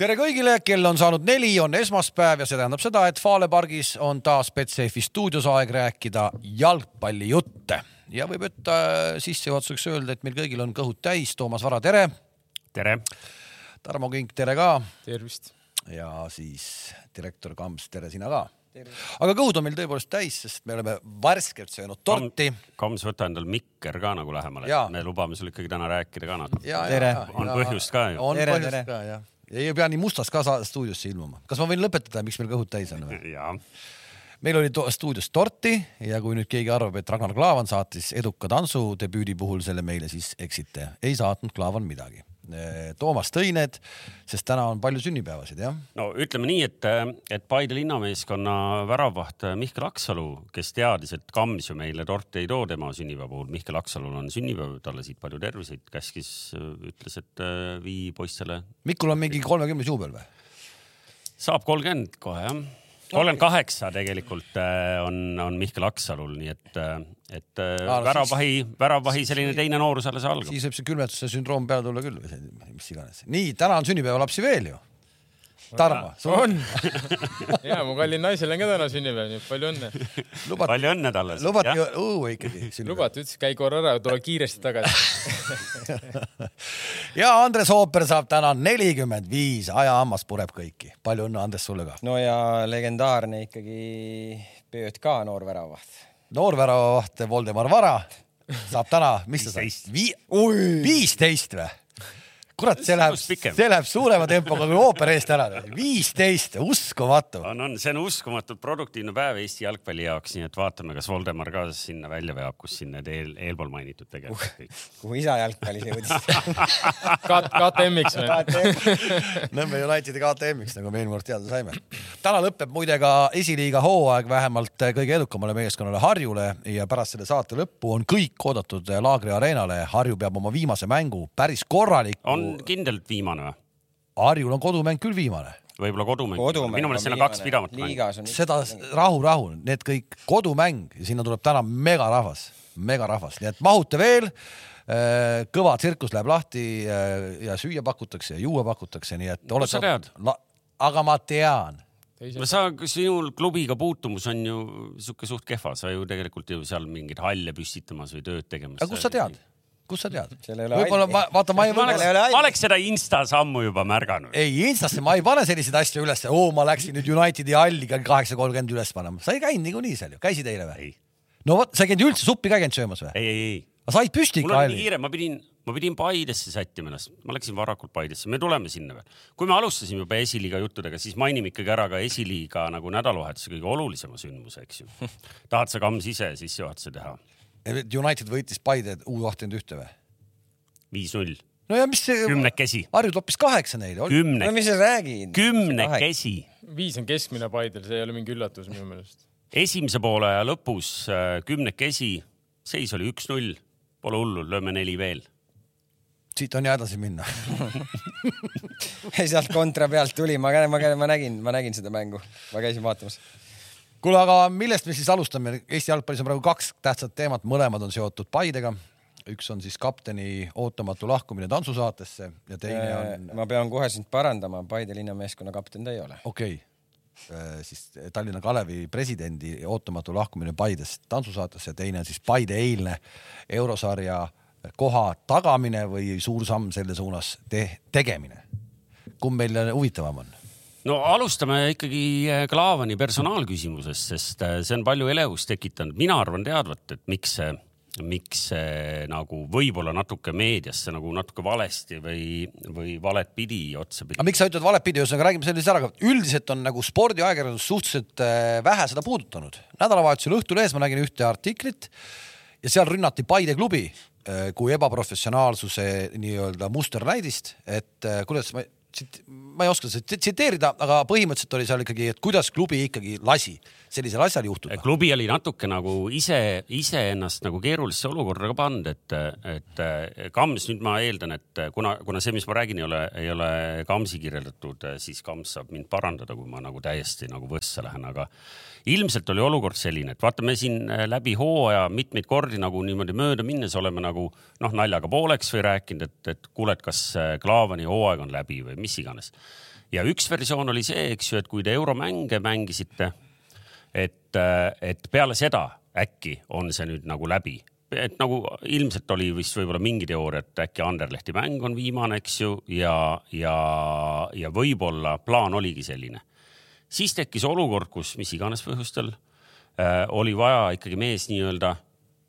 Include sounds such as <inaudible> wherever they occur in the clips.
tere kõigile, kell on saanud neli, on esmaspäev ja see tähendab seda, et Fale pargis on taas Betsafe'i stuudios aeg rääkida jalgpallijutte ja võib ütta sissejuhatuseks öelda, et meil kõigil on kõhud täis. Toomas Vara, tere. tere. Tarmo Kink, tere ka. tervist. ja siis direktor Kams, tere sina ka. aga kõhud on meil tõepoolest täis, sest me oleme värskelt söönud torti. Kams, võta endal mikker ka nagu lähemale, me lubame sul ikkagi täna rääkida ka natuke. on ja, põhjust ka ju. on tere, põhjust tere. ka jah ja ei pea nii mustas ka stuudiosse ilmuma. kas ma võin lõpetada, miks meil kõhud täis on või? <laughs> meil oli stuudios torti ja kui nüüd keegi arvab, et Ragnar Klavan saatis eduka tantsudebüüdi puhul selle meile, siis eksite. ei saatnud Klavan midagi Toomas tõi need, sest täna on palju sünnipäevasid, jah? no ütleme nii, et, et Paide linnameeskonna väravvaht Mihkel Aksalu, kes teadis, et Kams ju meile torti ei too tema sünnipäeva puhul, Mihkel Aksalul on sünnipäev, talle siit palju terviseid, käskis, ütles, et vii poistele. Mikul on mingi kolmekümnes juubel või? saab kolmkümmend kohe jah kolmkümmend kaheksa tegelikult äh, on, on Mihkel Aksalul, nii et, äh, et no, väravvahi siis..., väravvahi selline teine noorus alles algab. siis võib see külmetuse sündroom peale tulla küll või mis iganes. nii, täna on sünnipäevalapsi veel ju Tarmo. on <laughs> ja mu kallil naisel on ka täna sünnipäev, nii et palju õnne. palju õnne talle. lubati õue ikkagi. lubati, ütles käi korra ära, tule kiiresti tagasi <laughs> ja Andres Ooper saab täna nelikümmend viis, ajahammas pureb kõiki. palju õnne, Andres, sulle ka. no ja legendaarne ikkagi PJK noorväravaht. noorväravaht Voldemar Vara saab täna, mis ta saab? viisteist või? Kurat, see läheb, see läheb suurema tempoga kui ooper eest ära. viisteist, uskumatu. on, on, see on uskumatult produktiivne päev Eesti jalgpalli jaoks, nii et vaatame, kas Voldemar ka sinna välja veab, kus siin need eel, eelpool mainitud tegelased kõik. kuhu isa jalgpallis jõudis <laughs> KTM-iks või? Nõmme Unitedi KTM-iks, nagu me eelmine kord teada saime. täna lõpeb muide ka esiliiga hooaeg vähemalt kõige edukamale meeskonnale Harjule ja pärast selle saate lõppu on kõik oodatud Laagri areenale. Harju peab oma viimase mängu päris korraliku on kindlalt viimane või? Harjul on kodumäng küll viimane võib-olla kodumäng, kodumäng. minu meelest seal on kaks pidavat mängu. seda rahu, rahu, need kõik kodumäng ja sinna tuleb täna megarahvas, megarahvas, nii et mahute veel. Äh, kõva tsirkus läheb lahti äh, ja süüa pakutakse ja juua pakutakse, nii et. kust sa tead? aga ma tean. no sa, sinul klubiga puutumus on ju sihuke suht kehva, sa ju tegelikult ju seal mingeid halle püstitamas või tööd tegemas. aga kust sa tead? Kust sa tead? võib-olla ma, vaata, ma ei. ma oleks, ma oleks seda Insta sammu juba märganud. ei, Instasse ma ei pane selliseid asju ülesse, oo, ma läksin nüüd Unitedi halli ka kaheksa kolmkümmend üles panema. sa ei käinud niikuinii seal ju, käisid eile või? no vot, sa ei käinud üldse suppi ka käinud söömas või? ei, ei, ei. aga said püsti ikka halli? kiire, ma pidin, ma pidin Paidesse sättima ennast, ma läksin varakult Paidesse, me tuleme sinna veel. kui me alustasime juba esiliiga juttudega, siis mainime ikkagi ära ka esiliiga nagu nädalavahetuse kõige olulisema sündmuse, eks ju. <laughs> tahad sa Kams ise sissejuhatuse teha? United võitis Paide U kahtekümmend ühte või? viis-null. no ja mis see. kümnekesi. Harju toppis kaheksa neile. kümne. no mis sa räägid? kümnekesi. viis on keskmine Paidel, see ei ole mingi üllatus minu meelest. esimese poole aja lõpus äh, kümnekesi, seis oli üks-null, pole hullu, lööme neli veel siit on ja edasi minna <laughs> sealt kontra pealt tuli, ma, ma, ma nägin, ma nägin seda mängu, ma käisin vaatamas. Kuule, aga millest me siis alustame? Eesti jalgpallis on praegu kaks tähtsat teemat, mõlemad on seotud Paidega üks on siis kapteni ootamatu lahkumine tantsusaatesse ja teine äh, on. ma pean kohe sind parandama, Paide linnameeskonna kapten ta ei ole. okei okay., äh, siis Tallinna Kalevi presidendi ootamatu lahkumine Paidest tantsusaatesse ja teine on siis Paide eilne eurosarja koha tagamine või suur samm selle suunas te tegemine. kumb meil huvitavam on? No alustame ikkagi äh, Klaavani personaalküsimusest, sest see on palju elevust tekitanud. mina arvan teadvat, et miks see miks see nagu võib-olla natuke meediasse nagu natuke valesti või, või valet pidi otsapidi. aga miks sa ütled valet pidi, ühesõnaga räägime selle siis ära, üldiselt on nagu spordiajakirjandus suhteliselt äh, vähe seda puudutanud. nädalavahetusel Õhtulehes ma nägin ühte artiklit ja seal rünnati Paide klubi äh, kui ebaprofessionaalsuse nii-öelda musternäidist, et äh, kuidas ma ma ei oska seda tsiteerida, aga põhimõtteliselt oli seal ikkagi, et kuidas klubi ikkagi lasi sellisel asjal juhtuda. klubi oli natuke nagu ise, iseennast nagu keerulisse olukorda ka pannud, et, et Kams, nüüd ma eeldan, et kuna, kuna see, mis ma räägin, ei ole, ei ole Kamsi kirjeldatud, siis Kams saab mind parandada, kui ma nagu täiesti nagu võssa lähen, aga ilmselt oli olukord selline, et vaata, me siin äh, läbi hooaja mitmeid kordi nagu niimoodi mööda minnes oleme nagu noh, naljaga pooleks või rääkinud, et, et kuule, et kas äh, Klaavani hooaeg on läbi või mis iganes. ja üks versioon oli see, eks ju, et kui te euromänge mängisite, et, et peale seda äkki on see nüüd nagu läbi et nagu ilmselt oli vist võib-olla mingi teooria, et äkki Anderlehti mäng on viimane, eks ju, ja, ja, ja võib-olla plaan oligi selline. Siis tekkis olukord, kus mis iganes põhjustel äh, oli vaja ikkagi mees nii-öelda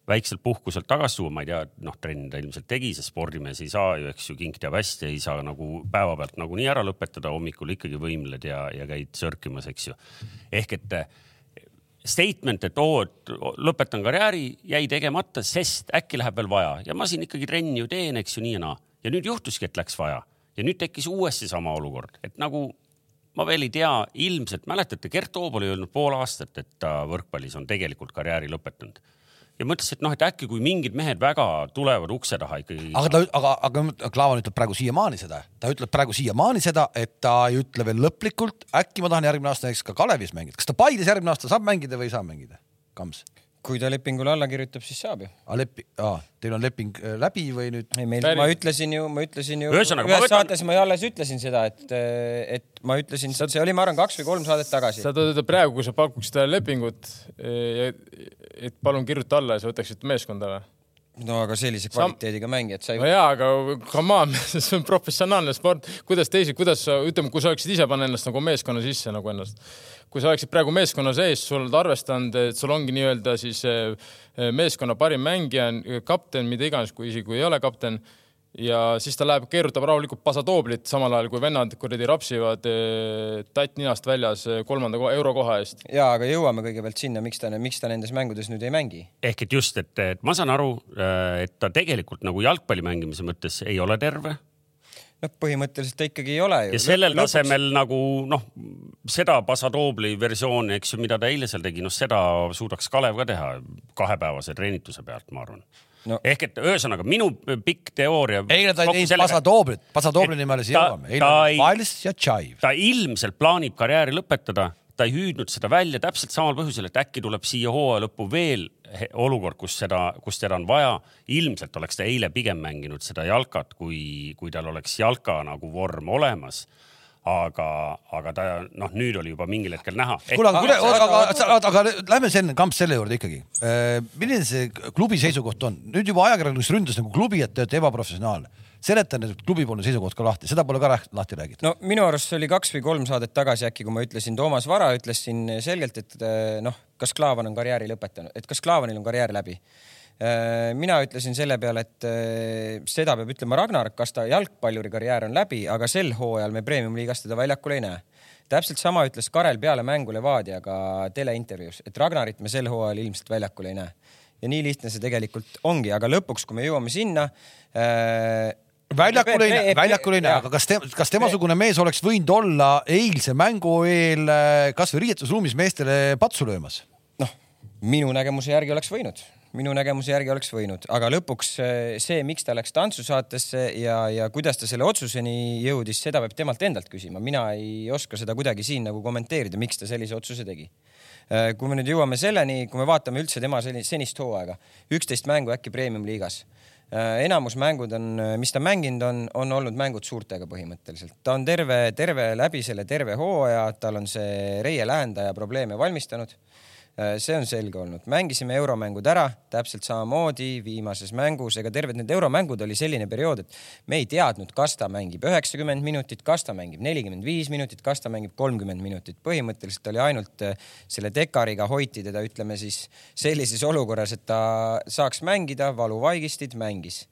väikselt puhkuselt tagasi tuua, ma ei tea, noh, trenni ta ilmselt tegi, sest spordimees ei saa ju, eks ju, kink teab hästi, ei saa nagu päevapealt nagunii ära lõpetada, hommikul ikkagi võimled ja, ja käid sörkimas, eks ju. ehk et statement, et oo, et lõpetan karjääri, jäi tegemata, sest äkki läheb veel vaja ja ma siin ikkagi trenni ju teen, eks ju nii ja naa. ja nüüd juhtuski, et läks vaja ja nüüd tekkis uuesti sama olukord, et nagu ma veel ei tea, ilmselt mäletate, Gert Toob oli öelnud pool aastat, et ta võrkpallis on tegelikult karjääri lõpetanud ja mõtles, et noh, et äkki kui mingid mehed väga tulevad ukse taha ikkagi. aga ta, aga, aga Klaavan ütleb praegu siiamaani seda, ta ütleb praegu siiamaani seda, et ta ei ütle veel lõplikult, äkki ma tahan järgmine aasta näiteks ka Kalevis mängida, kas ta Paides järgmine aasta saab mängida või ei saa mängida? Kams kui ta lepingule alla kirjutab, siis saab ju. aa, lepi-, aa, teil on leping äh, läbi või nüüd? ei, meil, ma ütlesin ju, ma ütlesin ju. ühes võtan... saates ma alles ütlesin seda, et, et ma ütlesin, see oli, ma arvan, kaks või kolm saadet tagasi. sa ütled praegu, kui sa pakuksid talle lepingut, et palun kirjuta alla ja sa võtaksid meeskonda või? no aga sellise kvaliteediga mängijat sa ei. no jaa, aga come on, <laughs> see on professionaalne sport, kuidas teised, kuidas sa, ütleme, kui sa oleksid ise pannud ennast nagu meeskonna sisse nagu ennast, kui sa oleksid praegu meeskonna sees, sa oled arvestanud, et sul ongi nii-öelda siis eh, meeskonna parim mängija, kapten, mida iganes, kui isegi kui ei ole kapten ja siis ta läheb, keerutab rahulikult pasadooblit, samal ajal kui vennad kuradi rapsivad eh, tatt ninast väljas eh, kolmanda eurokoha eest. ja, aga jõuame kõigepealt sinna, miks ta, miks ta nendes mängudes nüüd ei mängi? ehk et just, et, et ma saan aru, et ta tegelikult nagu jalgpalli mängimise mõttes ei ole terve noh, põhimõtteliselt ta ikkagi ei ole ju. ja sellel Lõpuks... tasemel nagu noh, seda Pasadoobli versiooni, eks ju, mida ta eile seal tegi, noh, seda suudaks Kalev ka teha kahepäevase treenituse pealt, ma arvan no.. ehk et ühesõnaga minu pikk teooria. eile ta ei teinud Pasadooblit, Pasadobli nimele siia jõuame. eile oli Vals ja Tšaiv. ta ilmselt plaanib karjääri lõpetada, ta ei hüüdnud seda välja täpselt samal põhjusel, et äkki tuleb siia hooaja lõppu veel olukord, kus seda, kus teda on vaja. ilmselt oleks ta eile pigem mänginud seda jalkat, kui, kui tal oleks jalka nagu vorm olemas aga, aga ta noh, nüüd oli juba mingil hetkel näha. kuule, aga, aga, aga, aga, aga lähme selle, Kamps selle juurde ikkagi. Äh, milline see klubi seisukoht on? nüüd juba ajakirjandus ründas nagu klubi, et te olete ebaprofessionaalne. Seleta nüüd klubipoolne seisukoht ka lahti, seda pole ka lahti räägitud. no minu arust see oli kaks või kolm saadet tagasi äkki, kui ma ütlesin, Toomas Vara ütles siin selgelt, et äh, noh, kas Klaavan on karjääri lõpetanud, et kas Klaavanil on karjäär läbi Äh, mina ütlesin selle peale, et äh, seda peab ütlema Ragnar, kas ta jalgpalluri karjäär on läbi, aga sel hooajal me premium-liigas teda väljakul ei näe. täpselt sama ütles Karel peale mängu Levadiaga teleintervjuus, et Ragnarit me sel hooajal ilmselt väljakul ei näe. ja nii lihtne see tegelikult ongi, aga lõpuks, kui me jõuame sinna äh, väljakul ei väljakul ei näe, aga kas te, kas temasugune mees oleks võinud olla eilse mängu eel äh, kasvõi riietusruumis meestele patsu löömas? noh, minu nägemuse järgi oleks võinud minu nägemuse järgi oleks võinud, aga lõpuks eh, see, miks ta läks tantsusaatesse ja, ja kuidas ta selle otsuseni jõudis, seda peab temalt endalt küsima. mina ei oska seda kuidagi siin nagu kommenteerida, miks ta sellise otsuse tegi. Eh, kui me nüüd jõuame selleni, kui me vaatame üldse tema senist hooaega, üksteist mängu äkki premium-liigas eh, enamus mängud on, mis ta mänginud on, on olnud mängud suurtega põhimõtteliselt. ta on terve, terve läbi selle terve hooaja, tal on see reie lähendaja probleeme valmistanud Äh, see on selge olnud, mängisime euromängud ära täpselt samamoodi viimases mängus, ega terved need euromängud oli selline periood, et me ei teadnud, kas ta mängib üheksakümmend minutit, kas ta mängib nelikümmend viis minutit, kas ta mängib kolmkümmend minutit. põhimõtteliselt oli ainult äh, selle dekariga hoiti teda, ütleme siis sellises olukorras, et ta saaks mängida, valuvaigistid, mängis.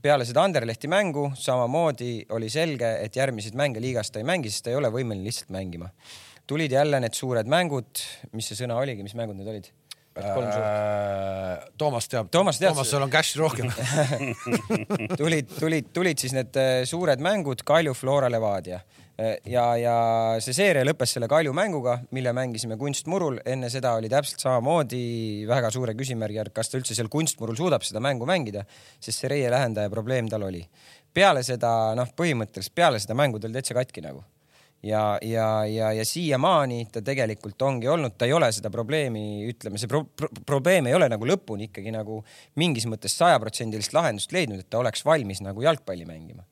Peale seda Anderlehti mängu samamoodi oli selge, et järgmiseid mänge liigas ta ei mängi, sest ta ei ole võimeline lihtsalt mängima tulid jälle need suured mängud, mis see sõna oligi, mis mängud need olid? Äh, Toomas teab. Toomas teab. Toomas, sul on cash'i rohkem <laughs> tulid, tulid, tulid siis need äh, suured mängud Kalju, Flora, Levadia äh, ja, ja see seeria lõppes selle Kalju mänguga, mille mängisime kunstmurul. enne seda oli täpselt samamoodi väga suure küsimärgi järg, kas ta üldse seal kunstmurul suudab seda mängu mängida, sest see reie lähendaja probleem tal oli. peale seda, noh, põhimõtteliselt peale seda mängu ta oli täitsa katki nagu ja, ja, ja, ja siiamaani ta tegelikult ongi olnud, ta ei ole seda probleemi, ütleme, see pro pro probleem ei ole nagu lõpuni ikkagi nagu mingis mõttes sajaprotsendilist lahendust leidnud, et ta oleks valmis nagu jalgpalli mängima.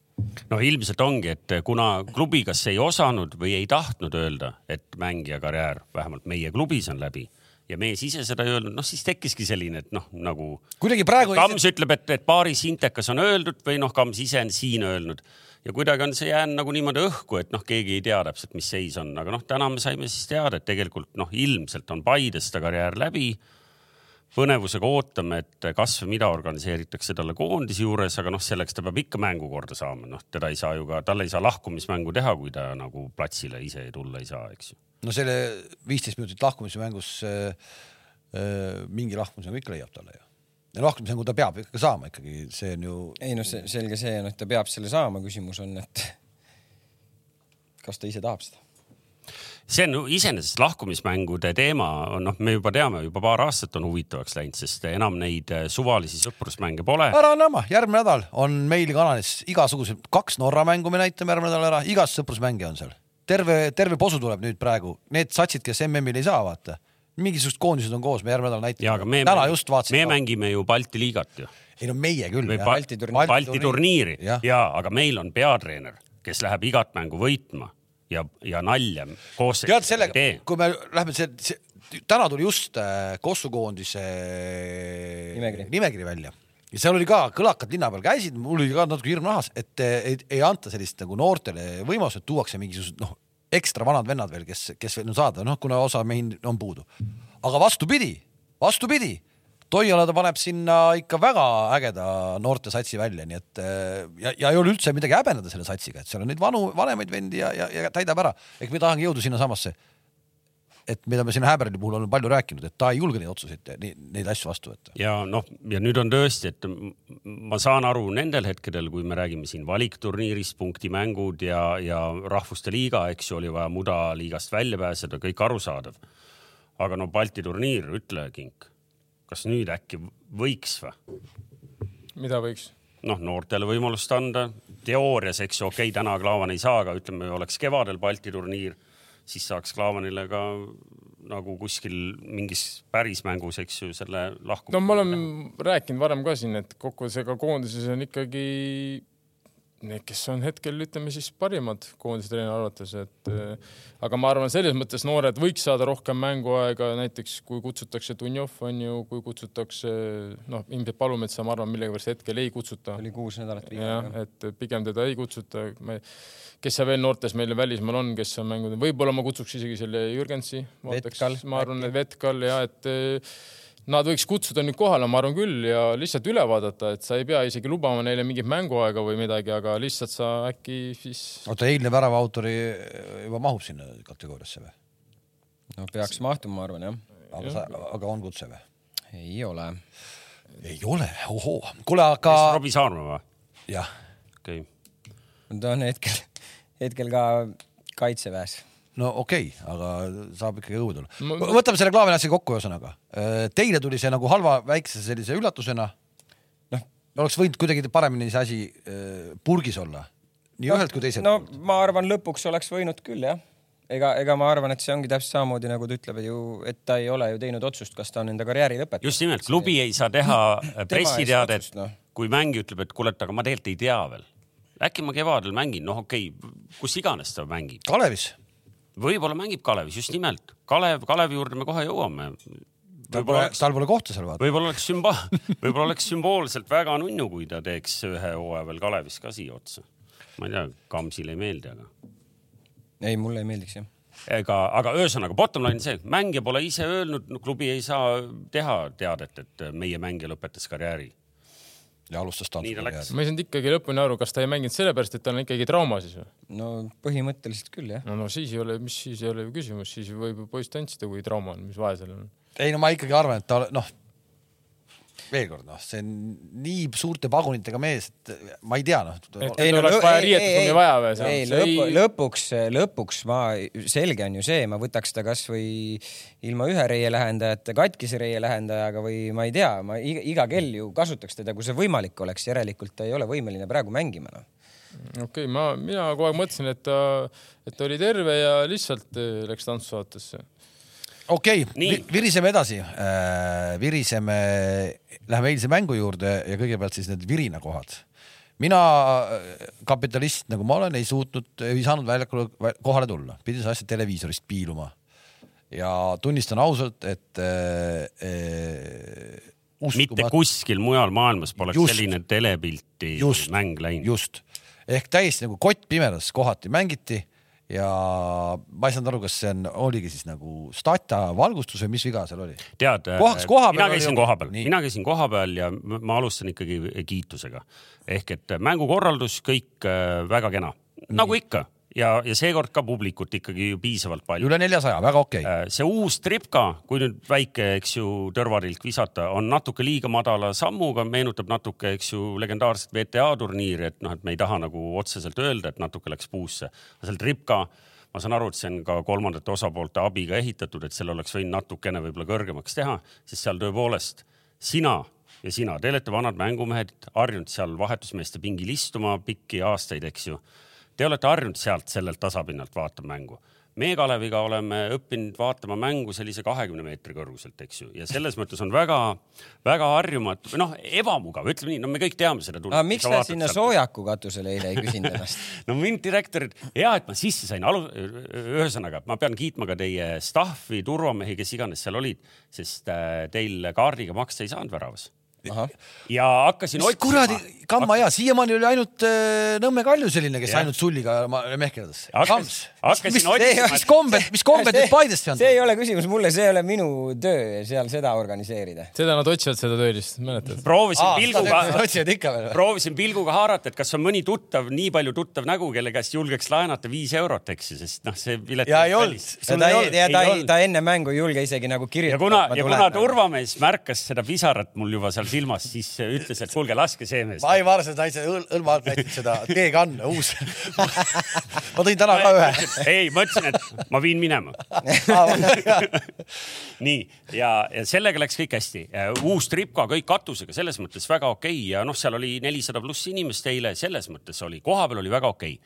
No ilmselt ongi, et kuna klubi kas ei osanud või ei tahtnud öelda, et mängija karjäär vähemalt meie klubis on läbi ja mees ise seda ei öelnud, noh siis tekkiski selline, et noh, nagu kuidagi praegu Kams ütleb, et, et paaris Intekas on öeldud või noh, Kams ise on siin öelnud ja kuidagi on see jäänud nagu niimoodi õhku, et noh, keegi ei tea täpselt, mis seis on, aga noh, täna me saime siis teada, et tegelikult noh, ilmselt on Paides ta karjäär läbi põnevusega ootame, et kas või mida organiseeritakse talle koondise juures, aga noh, selleks ta peab ikka mängu korda saama, noh, teda ei saa ju ka, tal ei saa lahkumismängu teha, kui ta nagu platsile ise tulla ei saa, eks ju. no selle viisteist minutit lahkumismängus äh, äh, mingi lahkumismängu ikka leiab talle ju. Ja lahkumismängu ta peab ikka saama ikkagi, see on ju. ei noh, see selge see on, et ta peab selle saama, küsimus on, et kas ta ise tahab seda see on iseenesest lahkumismängude teema, noh, me juba teame, juba paar aastat on huvitavaks läinud, sest enam neid äh, suvalisi sõprusmänge pole. ära anna, järgmine nädal on meil kanalis igasugused, kaks Norra mängu me näitame järgmine nädal ära, igas sõprusmänge on seal. terve, terve posu tuleb nüüd praegu, need satsid, kes MM-il ei saa, vaata. Mingisugused koondised on koos, me järgmine nädal näitame. täna just vaatasin. me mängime ju Balti liigat ju. ei no meie küll. Balti turniiri, Balti turniiri ja, ja, aga meil on peatreener, kes läheb igat mängu võitma ja, ja nalja koos. tead sellega, kui me lähme see, see, täna tuli just äh, Kossu koondise nimekiri. nimekiri välja ja seal oli ka kõlakad linna peal käisid, mul oli ka natuke hirm nahas, et ei, ei anta sellist nagu noortele võimalust, et tuuakse mingisugused noh, ekstra vanad vennad veel, kes, kes veel saada, noh, kuna osa mehi on puudu. aga vastupidi, vastupidi Toiala ta paneb sinna ikka väga ägeda noortesatsi välja, nii et ja, ja ei ole üldse midagi häbeneda selle satsiga, et seal on neid vanu, vanemaid vendi ja, ja, ja täidab ära. ehk me tahangi jõuda sinnasamasse, et mida me siin Häberli puhul oleme palju rääkinud, et ta ei julge neid otsuseid, neid asju vastu võtta. ja noh, ja nüüd on tõesti, et ma saan aru nendel hetkedel, kui me räägime siin valikturniirist, punktimängud ja, ja rahvuste liiga, eks ju, oli vaja mudaliigast välja pääseda, kõik arusaadav. aga no Balti turniir, ütle, Kink kas nüüd äkki võiks või? mida võiks? noh, noortele võimalust anda, teoorias, eks ju, okei okay,, täna Klaavan ei saa, aga ütleme, oleks kevadel Balti turniir, siis saaks Klaavanile ka nagu kuskil mingis päris mängus, eks ju, selle lahkumise. no me oleme rääkinud varem ka siin, et kokkuvõttes ega koondises on ikkagi need, kes on hetkel, ütleme siis parimad koondise treeneri arvates, et äh, aga ma arvan, selles mõttes noored võiks saada rohkem mänguaega, näiteks kui kutsutakse Dunjov on ju, kui kutsutakse noh, ilmselt Palumetsa, ma arvan, millegipärast hetkel ei kutsuta. oli kuus nädalat jah, et pigem teda ei kutsuta. kes seal veel noortes meil välismaal on, kes on mängunud, võib-olla ma kutsuks isegi selle Jürgensi. ma arvan, et Vetkal ja et Nad võiks kutsuda nüüd kohale, ma arvan küll, ja lihtsalt üle vaadata, et sa ei pea isegi lubama neile mingit mänguaega või midagi, aga lihtsalt sa äkki siis. oota, eilne värava autori juba mahub sinna kategooriasse või? no peaks mahtuma, ma arvan jah. aga sa, aga on kutse või? ei ole. ei ole, ohoo. kuule, aga. kes, Robbie Saarma või? jah. okei okay.. ta on hetkel, hetkel ka kaitseväes no okei okay,, aga saab ikkagi õue tulla. võtame selle Klaaveni asja kokku, ühesõnaga. Äh, teile tuli see nagu halva väikse sellise üllatusena. noh, oleks võinud kuidagi paremini see asi äh, purgis olla. nii no, ühelt kui teiselt no, poolt. ma arvan, lõpuks oleks võinud küll jah ega, ega ma arvan, et see ongi täpselt samamoodi nagu ta ütleb ju, et ta ei ole ju teinud otsust, kas ta on enda karjääri lõpetanud. just nimelt, klubi ei saa teha <laughs> pressiteadet, no. kui mängija ütleb, et kuule, et aga ma tegelikult ei tea veel. äkki ma kevadel mängin, noh, okei okay,, kus iganes ta mängib. Kalevis võib-olla mängib Kalevis, just nimelt. Kalev, Kalevi juurde me kohe jõuame. tal pole, tal pole kohta seal vaata. võib-olla oleks sümba-, <laughs> võib-olla oleks sümboolselt väga nunnu, kui ta teeks ühe hooaja veel Kalevis ka siia otsa. ma ei tea, Kamsile ei meeldi, aga. ei, mulle ei meeldiks jah ega, aga ühesõnaga bottom line see, mängija pole ise öelnud no,, klubi ei saa teha teadet, et meie mängija lõpetas karjääri ja alustas tantsukarjääri. ma ei saanud ikkagi lõpuni aru, kas ta ei mänginud sellepärast, et tal on ikkagi trauma siis või? no põhimõtteliselt küll jah. no, no siis ei ole, mis siis ei ole ju küsimus, siis võib ju poiss tantsida, kui trauma on, mis vahe seal on? ei no ma ikkagi arvan, et ta noh, veel kord noh, see on nii suurte pagunitega mees, et ma ei tea noh. ei no oleks vaja riietusruumi vaja või? ei lõpu, lõpuks, lõpuks ma, selge on ju see, ma võtaks ta kasvõi ilma ühe reie lähendajate, katkise reie lähendajaga või ma ei tea, ma iga, iga kell ju kasutaks teda, kui see võimalik oleks, järelikult ta ei ole võimeline praegu mängima noh okei okay,, ma, mina kogu aeg mõtlesin, et ta, et ta oli terve ja lihtsalt eh, läks tantsusaatesse okei okay,, viriseme edasi äh,. viriseme, läheme eilse mängu juurde ja kõigepealt siis need virinakohad. mina äh, kapitalist nagu ma olen, ei suutnud, ei saanud väljakule vä- kohale tulla, pidin seda asja televiisorist piiluma. ja tunnistan ausalt, et äh, äh, mitte uskumatu- kuskil mujal maailmas poleks Just. selline telepilti Just. mäng läinud. just ehk täiesti nagu kott pimedas kohati mängiti ja ma ei saanud aru, kas see on, oligi siis nagu stata valgustus või mis viga seal oli? tead äh, mina käisin ju- koha peal, Nii. mina käisin koha peal ja ma alustan ikkagi kiitusega. Ehk et mängukorraldus kõik äh, väga kena, nagu ikka ja, ja seekord ka publikut ikkagi ju piisavalt palju. üle neljasaja, väga okei okay.. see uus tripka, kui nüüd väike, eks ju, tõrvatilk visata, on natuke liiga madala sammuga, meenutab natuke, eks ju, legendaarset VTA turniiri, et noh, et me ei taha nagu otseselt öelda, et natuke läks puusse. seal tripka, ma saan aru, et see on ka kolmandate osapoolte abiga ehitatud, et selle oleks võinud natukene võib-olla kõrgemaks teha, sest seal tõepoolest sina ja sina, te olete vanad mängumehed, harjunud seal vahetusmeeste pingil istuma pikki aastaid, eks ju Te olete harjunud sealt sellelt tasapinnalt vaatama mängu. meie Kaleviga oleme õppinud vaatama mängu sellise kahekümne meetri kõrguselt, eks ju, ja selles mõttes on väga-väga harjumatu noh, ebamugav, ütleme nii, no me kõik teame seda tunnet. aga miks sa sinna soojaku katusele eile ei küsinud ennast? <laughs> no mind direktor, hea, et ma sisse sain, alu-, ühesõnaga ma pean kiitma ka teie staff'i, turvamehi, kes iganes seal olid, sest äh, teil kaardiga maksta ei saanud väravas. Ja hakkasin mis kuradi kamma hea, siiamaani oli ainult äh, Nõmme Kalju selline, kes Jah. ainult sulliga. Hakkas- hakkasin mis, otsima, mis kombed, mis kombed <laughs> nüüd Paidesse on see? ei ole küsimus mulle, see ei ole minu töö seal seda organiseerida. seda nad otsivad, seda töölist, mäletad? proovisin Aa, pilguga otsivad ikka veel või? proovisin pilguga haarata, et kas on mõni tuttav, nii palju tuttav nägu, kelle käest julgeks laenata viis eurot, eks ju, sest noh, see pilet. ja ei olnud, ja ta ei ja ta ei ta enne mängu ei julge isegi nagu ja kirjutada. kuna, ja kuna. turvamees märkas seda pisarat mul juba seal silmas, siis ütles, et kuulge, laske see mees. Aivar, see naise õl- õlma alt näitab seda teekanne, uus. ma tõin täna ka ühe. ei, ma ütlesin, et ma viin minema. <laughs> nii ja, ja sellega läks kõik hästi. uus tripka, kõik katusega, selles mõttes väga okei ja noh, seal oli nelisada pluss inimest eile, selles mõttes oli, kohapeal oli väga okei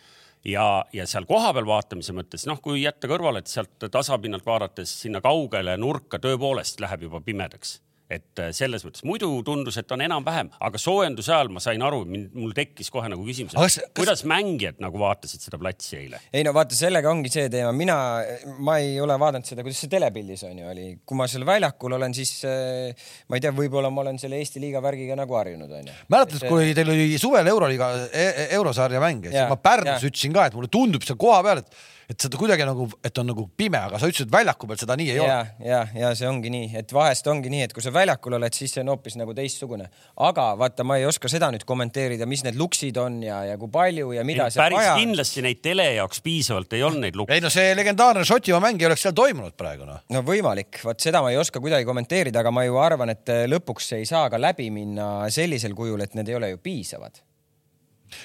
ja, ja seal kohapeal vaatamise mõttes, noh, kui jätta kõrvale, et sealt tasapinnalt vaadates sinna kaugele nurka tõepoolest läheb juba pimedaks et äh, selles mõttes muidu tundus, et on enam-vähem, aga soojenduse ajal ma sain aru, mul tekkis kohe nagu küsimus, kas- kuidas mängijad nagu vaatasid seda platsi eile? ei no vaata, sellega ongi see teema, mina, ma ei ole vaadanud seda, kuidas see telepildis on ju oli, kui ma seal väljakul olen, siis äh, ma ei tea, võib-olla ma olen selle Eesti liiga värgiga nagu harjunud onju. mäletad, kui teil oli suvel Euroliiga e, eurosarja mänge, siis Jaa, ma Pärnus jaa. ütlesin ka, et mulle tundub seal koha peal, et, et seda kuidagi nagu, et on nagu pime, aga sa ütlesid, et väljaku peal seda nii ei ole ja, ja, ja see ongi nii, et vahest ongi nii, et kui sa väljakul oled, siis see on hoopis nagu teistsugune. aga vaata, ma ei oska seda nüüd kommenteerida, mis need luksid on ja, ja kui palju ja mida seal päris vaja on. kindlasti neid tele jaoks piisavalt ei olnud neid lukke. ei no see legendaarne Šotimaa mäng ei oleks seal toimunud praegu noh. no võimalik, vot seda ma ei oska kuidagi kommenteerida, aga ma ju arvan, et äh, lõpuks ei saa ka läbi minna sellisel kujul, et need ei ole ju piisavad.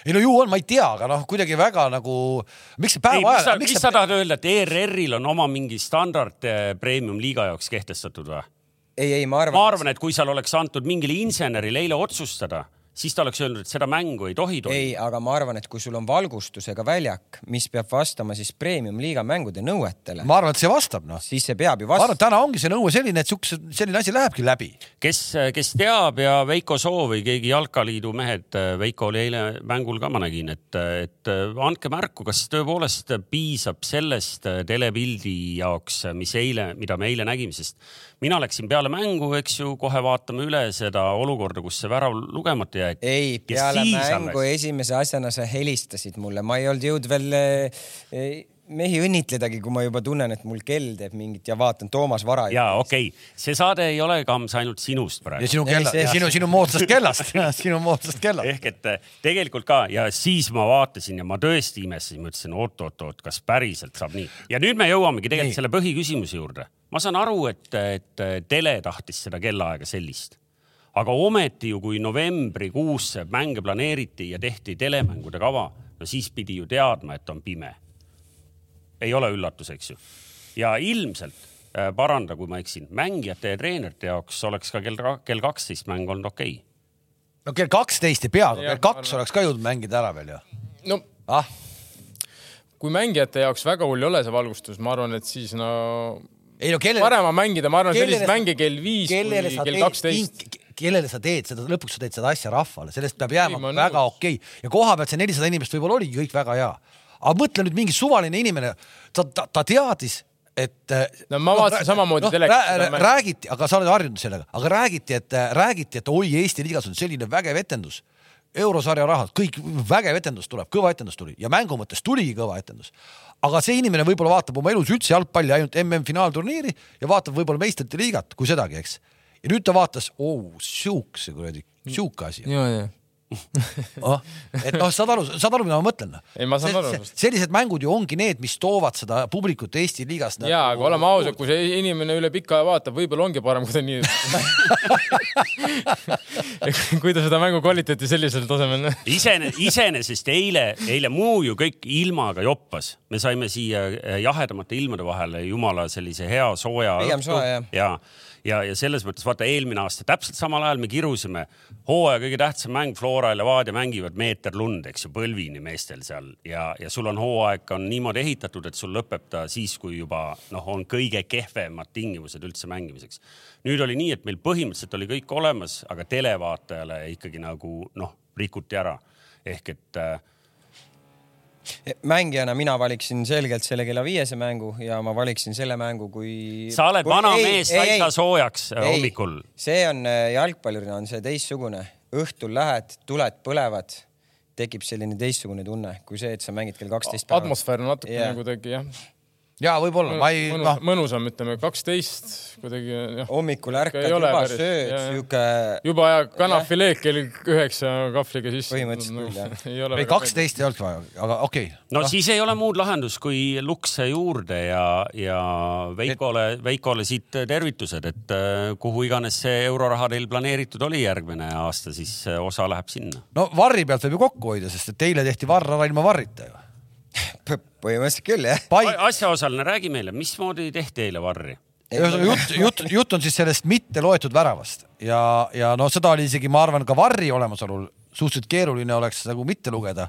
Ei no ju on, ma ei tea, aga noh, kuidagi väga nagu, miks see ei, päeva mis sa, ajal, mis miks sa see, tahad öelda, et ERR-il on oma mingi standard eh, premium liiga jaoks kehtestatud või? ei, ei, ma arvan. ma arvan, et kui seal oleks antud mingile insenerile eile otsustada, siis ta oleks öelnud, et seda mängu ei tohi toimuda. ei, aga ma arvan, et kui sul on valgustusega väljak, mis peab vastama siis premium-liiga mängude nõuetele, ma arvan, et see vastab noh. siis see peab ju ma arvan, et vastama. täna ongi see nõue selline, et siukse, selline asi lähebki läbi. kes, kes teab ja Veiko Soo või keegi jalkaliidu mehed, Veiko oli eile mängul ka, ma nägin, et, et andke märku, kas tõepoolest piisab sellest telepildi jaoks, mis eile, mida me eile nägime, sest mina läksin peale mängu, eks ju, kohe vaatame üle seda olukorda, kus see värav lugemata jäeti. ei, Ja peale siis mängu alles. esimese asjana sa helistasid mulle, ma ei olnud jõudnud veel eh, mehi õnnitledagi, kui ma juba tunnen, et mul kell teeb mingit ja vaatan Toomas Vara. ja okei okay., see saade ei ole, Kams, ainult sinust ja praegu. sinu Ei, kella, sinu, sinu moodsast kellast, <laughs> sinu moodsast kellast. ehk et eh, tegelikult ka ja siis ma vaatasin ja ma tõesti imestasin, mõtlesin oot-oot-oot, kas päriselt saab nii. ja nüüd me jõuamegi tegelikult Nii. selle põhiküsimuse juurde. Ma saan aru, et, et tele tahtis seda kellaaega sellist, aga ometi ju, kui novembrikuusse mänge planeeriti ja tehti telemängude kava, no siis pidi ju teadma, et on pime. ei ole üllatus, eks ju. ja ilmselt äh, paranda, kui ma eksin, mängijate ja treenerite jaoks oleks ka kell, kell kaksteist mäng olnud okei okay. no kell kaksteist ei pea, kell kaks oleks ka jõudnud mängida ära veel ju. no ah, kui mängijate jaoks väga hull ei ole see valgustus, ma arvan, et siis no ei no kellele, parem on mängida, ma arvan, sa- mänge kell viis kellele kui kell kaksteist. kellele sa teed seda, lõpuks sa teed seda asja rahvale, sellest peab jääma Ei, väga okei okay. ja koha pealt see nelisada inimest võib-olla oligi kõik väga hea, aga mõtle nüüd mingi suvaline inimene, ta, ta, ta teadis, et. No ma vaatasin samamoodi telekast seda mängu. räägiti, aga sa oled harjunud sellega, aga räägiti, et räägiti, et oi, Eesti liigas on selline vägev etendus eurosarja rahad, kõik vägev etendus tuleb, kõva etendus tuli ja mängu mõttes tuligi kõva etendus. Aga see inimene võib-olla vaatab oma elus üldse jalgpalli ainult MM-finaalturniiri ja vaatab võib-olla meistrite liigat, kui sedagi, eks. ja nüüd ta vaatas, oo, siukse kuradi, siuke asi. ja, ja <laughs> Oh, et noh, saad aru, saad aru, mida ma mõtlen? Ei, ma saan aru. sellised mängud ju ongi need, mis toovad seda publikut Eesti liigas. nagu ja, aga oleme ausad, kui see inimene üle pika aja vaatab, võib-olla ongi parem, kui ta nii <laughs> kui ta seda mängu kvaliteeti sellisel tasemel isene, iseenesest eile, eile muu ju kõik ilmaga joppas, me saime siia eh, jahedamate ilmade vahele jumala sellise hea sooja. Pigem soe, jah. ja, ja, ja selles mõttes vaata eelmine aasta täpselt samal ajal me kirusime hooaja kõige tähtsam mäng Flora ja Levadia mängivad meeter lund, eks ju, põlvini meestel seal ja, ja sul on hooaeg on niimoodi ehitatud, et sul lõpeb ta siis, kui juba noh, on kõige kehvemad tingimused üldse mängimiseks. nüüd oli nii, et meil põhimõtteliselt oli kõik olemas, aga televaatajale ikkagi nagu noh, rikuti ära ehk et äh, mängijana mina valiksin selgelt selle kella viiese mängu ja ma valiksin selle mängu, kui. sa oled vana mees, sa ei saa soojaks äh, hommikul. see on äh, jalgpallurina on see teistsugune, õhtul lähed, tuled põlevad, tekib selline teistsugune tunne kui see, et sa mängid kell kaksteist päeval. atmosfäär on natuke yeah. kuidagi jah, ja võib-olla, ma ei, mõnus, noh, mõnusam, ütleme kaksteist kuidagi jah. hommikul ärkad juba päris, sööd sihuke juba ja kanafileed kell üheksa kahvliga sisse. Põhimõtteliselt küll, jah. <laughs> ei kaksteist ei olnud vaja, aga okei okay.. no siis ei ole muud lahendust kui lukse juurde ja, ja Veikole, Veikole siit tervitused, et äh, kuhu iganes see euroraha teil planeeritud oli järgmine aasta, siis äh, osa läheb sinna. no varri pealt võib ju kokku hoida, sest et eile tehti varr ära ilma varrita ju. <laughs> põhimõtteliselt küll jah. Pai-, asjaosaline, räägi meile, mismoodi tehti eile varri? ühesõnaga jutt, jutt, jutt on siis sellest mitte loetud väravast ja, ja no seda oli isegi, ma arvan, ka varri olemasolul suhteliselt keeruline oleks nagu mitte lugeda.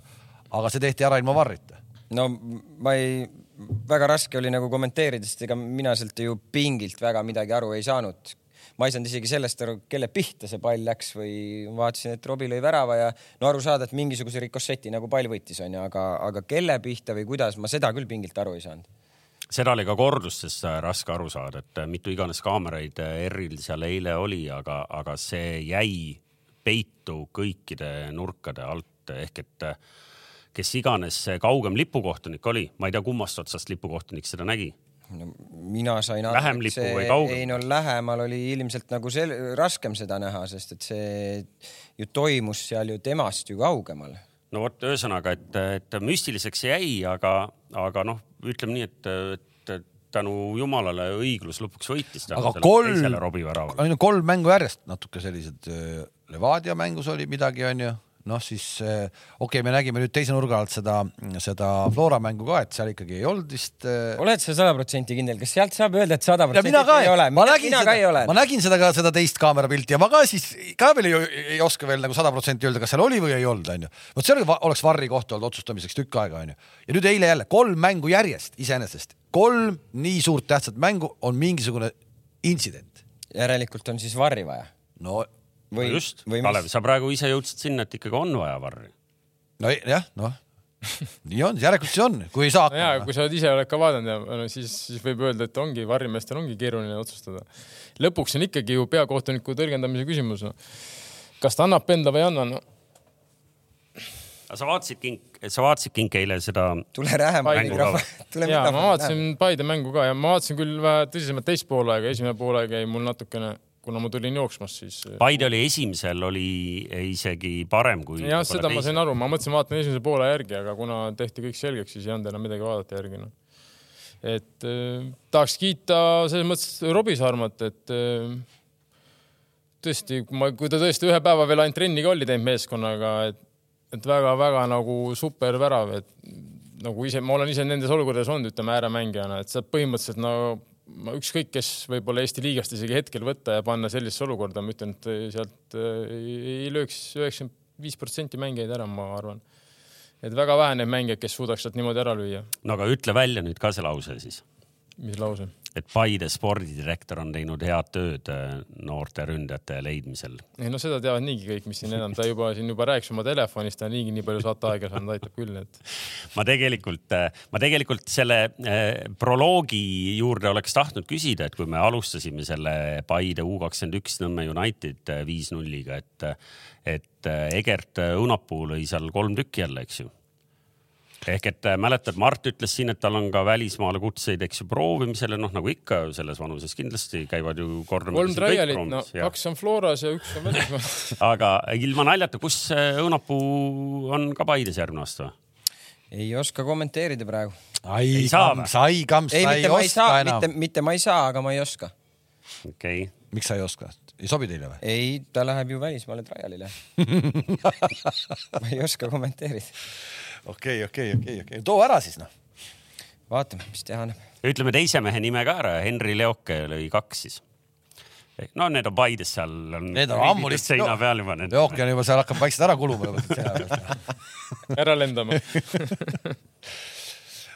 aga see tehti ära ilma varrita. no ma ei, väga raske oli nagu kommenteerida, sest ega mina sealt ju pingilt väga midagi aru ei saanud. Ma ei saanud isegi sellest aru, kelle pihta see pall läks või vaatasin, et Robbie lõi värava ja no aru saada, et mingisuguse rikosseti nagu pall võttis, onju, aga, aga kelle pihta või kuidas, ma seda küll pingilt aru ei saanud. seda oli ka kordustest äh, raske aru saada, et äh, mitu iganes kaameraid äh, ERR-il seal eile oli, aga, aga see jäi peitu kõikide nurkade alt ehk et kes iganes see kaugem lipukohtunik oli, ma ei tea, kummast otsast lipukohtunik seda nägi no, mina sain aru, või kaugem? ei no lähemal oli ilmselt nagu sel-, raskem seda näha, sest et see ju toimus seal ju temast ju kaugemal. no vot, ühesõnaga, et, et müstiliseks jäi, aga, aga noh, ütleme nii, et, et tänu jumalale õiglus lõpuks võitis. aga kolm ju kolm mängu järjest natuke sellised, Levadia mängus oli midagi, onju noh, siis eh, okei okay,, me nägime nüüd teise nurga alt seda, seda Flora mängu ka, et seal ikkagi ei olnud vist äh, oled sa sada protsenti kindel, kas sealt saab öelda, et sada protsenti ei ole? ma nägin seda, ma. nägin seda ka seda teist kaamerapilti ja ma ka siis ka veel ei, ei oska veel nagu sada protsenti öelda, kas seal oli või ei olnud, onju. vot see oleks varri koht olnud otsustamiseks tükk aega, onju. ja nüüd eile jälle kolm mängu järjest iseenesest, kolm nii suurt tähtsat mängu on mingisugune intsident. järelikult on siis varri vaja. no, või just, või Kalev, sa praegu ise jõudsid sinna, et ikkagi on vaja varri. no jah, noh, nii on, järelikult see on, kui ei saa hakkama. kui sa oled ise oled ka vaadanud ja no, siis, siis võib öelda, et ongi varrimeestel ongi keeruline otsustada. lõpuks on ikkagi ju peakohtuniku tõlgendamise küsimus no.. kas ta annab penda või ei anna no.? aga sa vaatasid kink, sa vaatasid kink eile seda, tule Rähema Mängu mikrofon, tule ja ma vaatasin Paide mängu ka ja ma vaatasin küll vähe tõsisemalt teist poolaega, esimene poolaeg jäi mul natukene, kuna ma tulin jooksmast, siis. Paide oli esimesel, oli isegi parem kui. jah, seda ma sain aru, ma mõtlesin, vaatan esimese poole järgi, aga kuna tehti kõik selgeks, siis ei olnud enam midagi vaadata järgi noh. et äh, tahaks kiita selles mõttes Robbie Sarmat, et äh, tõesti, kui ma, kui ta tõesti ühe päeva veel ainult trenni ka oli teinud meeskonnaga, et, et väga-väga nagu super värav, et nagu ise, ma olen ise nendes olukordades olnud, ütleme ääremängijana, et sa põhimõtteliselt no ma ükskõik, kes võib-olla Eesti liigast isegi hetkel võtta ja panna sellisesse olukorda, ma ütlen, et sealt äh, ei, ei lööks üheksakümmend viis protsenti mängijaid ära, ma arvan. et väga vähe neid mängijaid, kes suudaks sealt niimoodi ära lüüa. no aga ütle välja nüüd ka see lause siis. mis lause? Et Paide spordidirektor on teinud head tööd äh, noorte ründajate leidmisel. ei no seda teavad niigi kõik, mis siin enam, ta juba siin juba rääkis oma telefonist, ta on niigi nii palju saateaega saanud, aitab küll, et. ma tegelikult, ma tegelikult selle eh, proloogi juurde oleks tahtnud küsida, et kui me alustasime selle Paide U kakskümmend üks Nõmme United viis-nulliga, et, et Egert Õunapuu lõi seal kolm tükki jälle, eks ju ehk et äh, mäletad, Mart ütles siin, et tal on ka välismaale kutseid, eks ju, proovimisele, noh nagu ikka selles vanuses kindlasti käivad ju kolm trialit, no ja. kaks on Floras ja üks on välismaal <laughs> aga ilma naljata, kus Õunapuu on ka Paides järgmine aasta või? ei oska kommenteerida praegu. ai, Kams, ai, Kams, sa ei oska enam. mitte, mitte ma ei saa, aga ma ei oska. okei okay.. miks sa ei oska? ei sobi teile või? ei, ta läheb ju välismaale trialile <laughs> ma ei oska kommenteerida okei, okei, okei, okei, too ära siis noh. vaatame, mis teha annab. ütleme teise mehe nime ka ära, Henri Leoke lõi kaks siis. no need on Paides seal on. Need on ammu lihtsalt seina peal juba need. Leoke on juba seal hakkab vaikselt ära kuluma <laughs> ära lendama <laughs>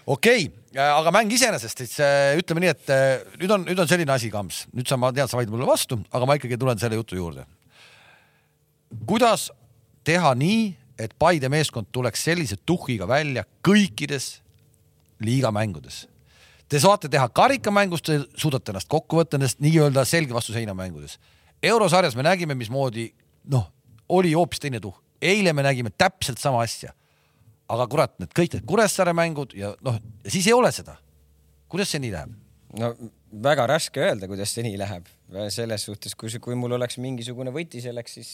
okei okay,, aga mäng iseenesest, siis äh, ütleme nii, et äh, nüüd on, nüüd on selline asi, Kams, nüüd sa, ma tean, sa vaidled mulle vastu, aga ma ikkagi tulen selle jutu juurde. kuidas teha nii, et Paide meeskond tuleks sellise tuhhiga välja kõikides liigamängudes. Te saate teha karikamängus, te suudate ennast kokku võtta nendest nii-öelda selge vastu seina mängudes. eurosarjas me nägime, mismoodi noh, oli hoopis teine tuhh. eile me nägime täpselt sama asja. aga kurat, need kõik need Kuressaare mängud ja noh, siis ei ole seda. kuidas see nii läheb? no väga raske öelda, kuidas see nii läheb. selles suhtes, kui, kui mul oleks mingisugune võti selleks, siis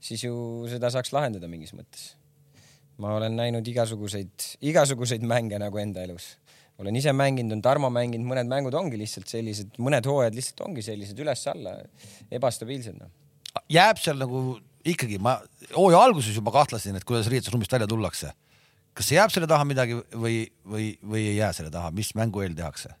siis ju seda saaks lahendada mingis mõttes. ma olen näinud igasuguseid, igasuguseid mänge nagu enda elus. olen ise mänginud, on Tarmo mänginud, mõned mängud ongi lihtsalt sellised, mõned hooajad lihtsalt ongi sellised üles-alla, ebastabiilsed noh. jääb seal nagu ikkagi, ma hooaja alguses juba kahtlesin, et kuidas riietusruumist välja tullakse. kas see jääb selle taha midagi või, või, või ei jää selle taha, mis mängu eel tehakse?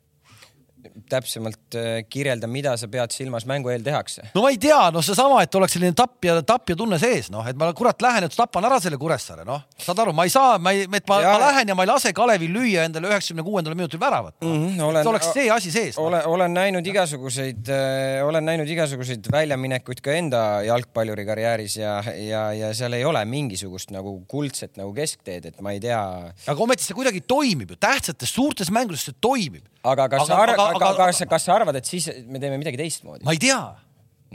Täpsemalt äh, kirjelda, mida sa pead silmas mängu eel tehakse? no ma ei tea, noh, seesama, et oleks selline tapja, tapja tunne sees, noh, et ma kurat lähen, et tapan ära selle Kuressaare, noh, saad aru, ma ei saa, ma ei, et ma, ma lähen ja ma ei lase Kalevil lüüa endale üheksakümne kuuendal minutil väravat no.. Mm -hmm, olen, et oleks see asi sees no.. olen, olen näinud igasuguseid äh,, olen näinud igasuguseid väljaminekuid ka enda jalgpalluri karjääris ja, ja, ja seal ei ole mingisugust nagu kuldset nagu keskteed, et ma ei tea. aga ometi see kuidagi toimib ju, tähtsates suurtes mängudes see toimib. Aga kas aga, sa arvad, aga, aga, kas, kas sa arvad, et siis me teeme midagi teistmoodi? ma ei tea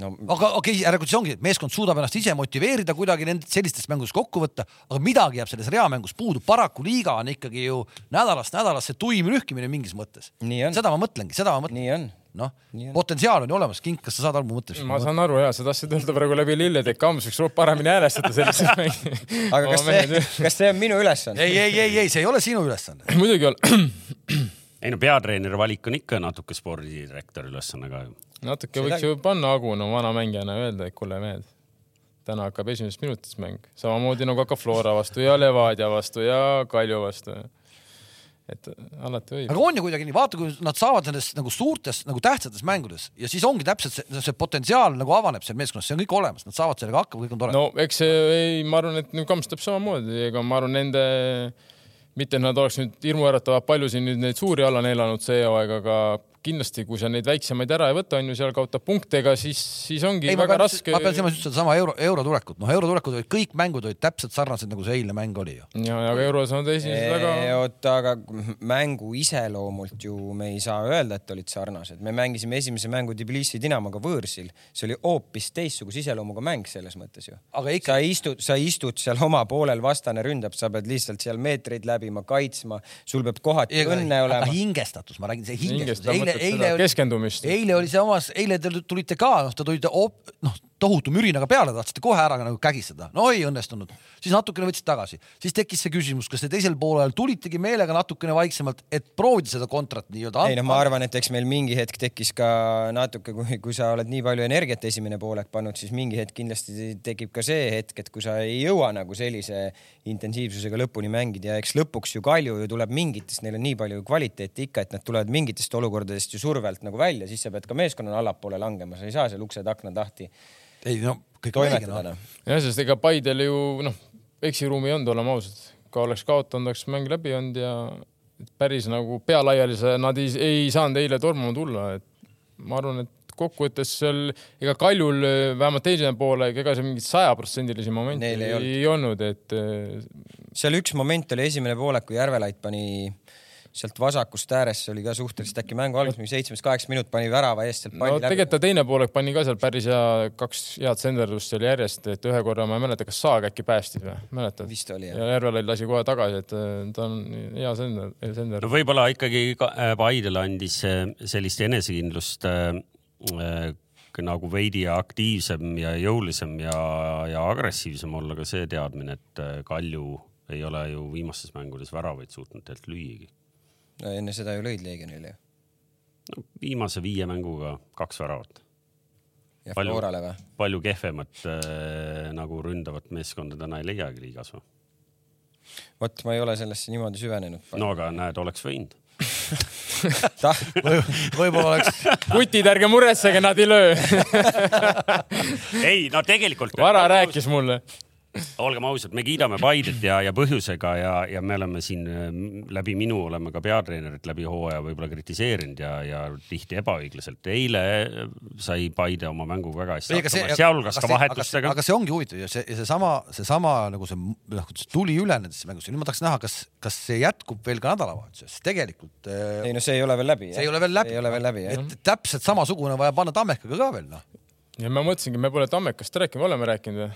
no. aga okei okay,, järelikult see ongi, et meeskond suudab ennast ise motiveerida kuidagi nend sellistes mängudes kokku võtta, aga midagi jääb selles reamängus puudu. paraku liiga on ikkagi ju nädalast nädalasse tuim rühkimine mingis mõttes. seda ma mõtlengi, seda ma mõtlen. nii on noh, potentsiaal on ju olemas, Kink, kas sa saad aru mu mõttest? ma saan aru ja sa tahtsid öelda praegu läbi lillede, et Kams võiks paremini häälestada sellises <laughs> mängus. aga kas see, kas see on minu ülesanne? ei, ei, ei, ei, see ei ole sinu ülesanne. muidugi ei ole <clears throat> <clears throat> ei no peatreeneri valik on ikka natuke spordidirektori ülesanne ka ju. natuke Seda... võiks ju panna Agu no vana mängijana öelda, et kuule mehed, täna hakkab esimesest minutist mäng, samamoodi nagu hakkab Flora vastu ja Levadia vastu ja Kalju vastu et alati võib. aga on ju kuidagi nii, vaata, kui nad saavad nendes nagu suurtes nagu tähtsates mängudes ja siis ongi täpselt see, see potentsiaal nagu avaneb seal meeskonnas, see on kõik olemas, nad saavad sellega hakkama, kõik on tore. no eks see ei, ma arvan, et nüüd Kams teeb samamoodi, ega ma arvan, nende mitte, nad oleks nüüd hirmuäratavalt palju siin nüüd neid suuri alla neelanud see hooaeg, aga kindlasti, kui sa neid väiksemaid ära ei võta, on ju, seal kaotab punktega, siis, siis ongi ei, väga pean, raske. ma pean silmas just sedasama euro, eurotulekut, noh, eurotulekut olid kõik mängud olid täpselt sarnased, nagu see eilne mäng oli ju. ja, ja aga euros on esimesed väga. oota, aga mängu iseloomult ju me ei saa öelda, et olid sarnased. me mängisime esimese mängu Tbilisi Dinamoga võõrsil, see oli hoopis teistsuguse iseloomuga mäng selles mõttes ju. Ikka... sa istud, sa istud seal oma poolel, vastane ründab, sa pead lihtsalt seal meetreid läbima, kaitsma, sul peab kohati õnne olema. hingestatus, ma räägin, see hingestus, eile eile, eile keskendumist. eile oli see omas, eile te tulite ka, noh, te tulite noh, tohutu mürinaga peale, tahtsite kohe ära nagu kägistada, no ei õnnestunud, siis natukene võtsite tagasi, siis tekkis see küsimus, kas te teisel poolel tulitegi meelega natukene vaiksemalt, et proovida seda kontrat nii-öelda. ei noh, ma arvan, et eks meil mingi hetk tekkis ka natuke, kui, kui sa oled nii palju energiat esimene poolek pannud, siis mingi hetk kindlasti tekib ka see hetk, et kui sa ei jõua nagu sellise intensiivsusega lõpuni mängida ja eks lõpuks ju Kalju ju tuleb mingitest, neil on nii palju kvaliteeti ikka, et nad tulevad mingitest olukordadest ju survelt nagu välja, siis sa pead ka meeskonnana allapoole langema, sa ei saa seal uksed-aknad lahti ei no kõik toimetada noh. jah, sest ega Paidel ju noh, eksiruumi ei olnud, oleme ausad. kui oleks kaotanud, oleks mäng läbi olnud ja päris nagu pea laiali sa- nad ei, ei saanud eile tormama tulla, et ma arvan, et kokkuvõttes seal ega Kaljul äh, vähemalt teise poole, ega see mingeid sajaprotsendilisi momente Neil ei ei, olnud. olnud, et seal üks moment oli esimene poolek, kui Järvelait pani sealt vasakust äärest oli ka suhteliselt äkki mängu alguses mingi seitsmes-kaheksa minut pani värava eest sealt no palli läbi. tegelikult ta teine poolek pani ka seal päris hea, kaks head senderdust seal järjest, et ühe korra ma ei mäleta, kas Saag äkki päästis või, mäletad? vist oli jah ja Järvelall lasi kohe tagasi, et äh, ta on hea sender, sender no. võib-olla ikkagi ka- äh, Paidele andis äh, sellist enesekindlust äh, nagu veidi aktiivsem ja jõulisem ja, ja agressiivsem olla ka see teadmine, et Kalju ei ole ju viimastes mängudes väravaid suutnud tegelikult lüüagi. No enne seda ju lõid Leegionile ju. no viimase viie mänguga kaks väravat. ja Palju- Florale või? palju kehvemat äh, nagu ründavat meeskonda täna ei leiagi liigas või? vot ma ei ole sellesse niimoodi süvenenud. no aga näed, oleks võinud. <laughs> võib-olla oleks, kutid, ärge muretsege, nad ei löö. <laughs> ei no tegelikult. Vara rääkis mulle. Olgem ausad, me kiidame Paidet ja, ja põhjusega ja, ja me oleme siin äh, läbi minu oleme ka peatreenerit läbi hooaja võib-olla kritiseerinud ja, ja tihti ebaõiglaselt. eile äh, sai Paide oma mänguga väga hästi hakkama, sealhulgas ka vahetustega. aga see ongi huvitav ja see, seesama, seesama nagu see noh, kuidas tuli üle nendesse mängudesse, nüüd ma tahaks näha, kas, kas see jätkub veel ka nädalavahetusel, sest tegelikult äh, ei no see ei ole veel läbi. see ei ole veel läbi. ei ole veel läbi jah. et täpselt samasugune vaja panna Tammekaga ka veel noh. Ja ma mõtlesingi, me pole Tammekast rääkinud, me oleme rääkinud või?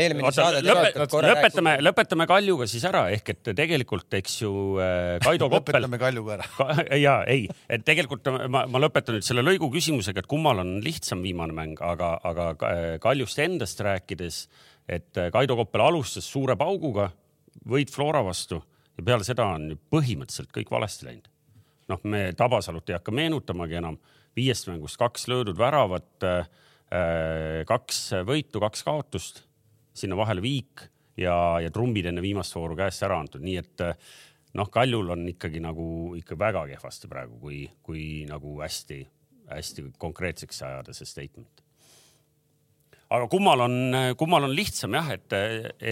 Eelmine Oota, saade lõpe, tegelikult korra lõpetame, lõpetame Kaljuga siis ära, ehk et tegelikult, eks ju äh, Kaido Koppel lõpetame Kaljuga ära. Ka, ja ei, et tegelikult ma, ma lõpetan nüüd selle lõigu küsimusega, et kummal on lihtsam viimane mäng, aga, aga Ka- Kaljust endast rääkides, et Kaido Koppel alustas suure pauguga, võit Flora vastu ja peale seda on põhimõtteliselt kõik valesti läinud. noh, me Tabasalut ei hakka meenutamagi enam, viiest mängust kaks löödud väravat, kaks võitu, kaks kaotust, sinna vahele viik ja, ja trumbid enne viimast vooru käest ära antud, nii et äh, noh, Kaljul on ikkagi nagu ikka väga kehvasti praegu, kui, kui nagu hästi-hästi konkreetseks ajada see statement. Aga kummal on, kummal on lihtsam jah, et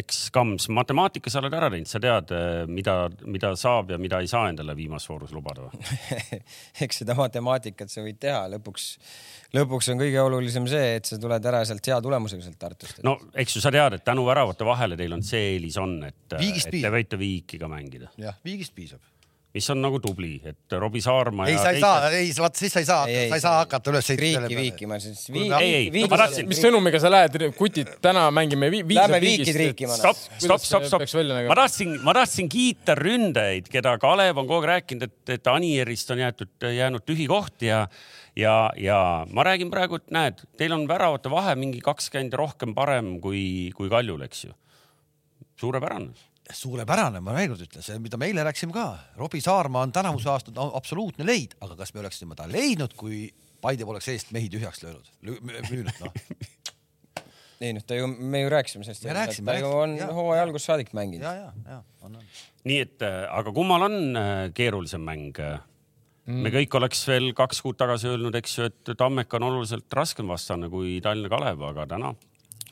eks Kams, matemaatika sa oled ära teinud, sa tead, mida, mida saab ja mida ei saa endale viimases voorus lubada või? <laughs> eks seda matemaatikat sa võid teha, lõpuks, lõpuks on kõige olulisem see, et sa tuled ära sealt hea tulemusega sealt Tartust. no eks ju sa tead, et tänu väravate vahele teil on see eelis on, et, et te võite viiki ka mängida, jah, viigist piisab. Mis on nagu tubli, et Robbie Saarma ei, ja sa ei saa, ei, vaata siis sa ei saa, sa ei saa. hakata üles riiki viikima, siis. Vii- Kuule, ei, ei, viigis- ma tahtsin- mis sõnumiga sa lähed, kutid, täna mängime vi viis Lähme viikid riikima, stopp, stopp, stopp, stopp ma tahtsin, ma tahtsin kiita ründajaid, keda Kalev on kogu aeg rääkinud, et, et Anierist on jäetud, jäänud tühi koht ja, ja, ja ma räägin praegu, et näed, teil on väravate vahe mingi kakskümmend rohkem parem kui, kui Kaljul, eks ju. suurepärane. suurepärane, ma veel kord ütlen, see, mida me eile rääkisime ka, Robbie Saarma on tänavuse aasta absoluutne leid, aga kas me oleksime ta leidnud, kui Paide poleks eest mehi tühjaks löönud, müünud, noh. <laughs> ei noh, ta ju, me ju rääkisime sellest. Me rääkisime, ta ju on hooaja algusest saadik mänginud. ja, ja, ja on, on. nii et, aga kummal on äh, keerulisem mäng? me kõik oleks veel kaks kuud tagasi öelnud, eks ju, et Tammeka on oluliselt raskem vastane kui Tallinna Kalev, aga täna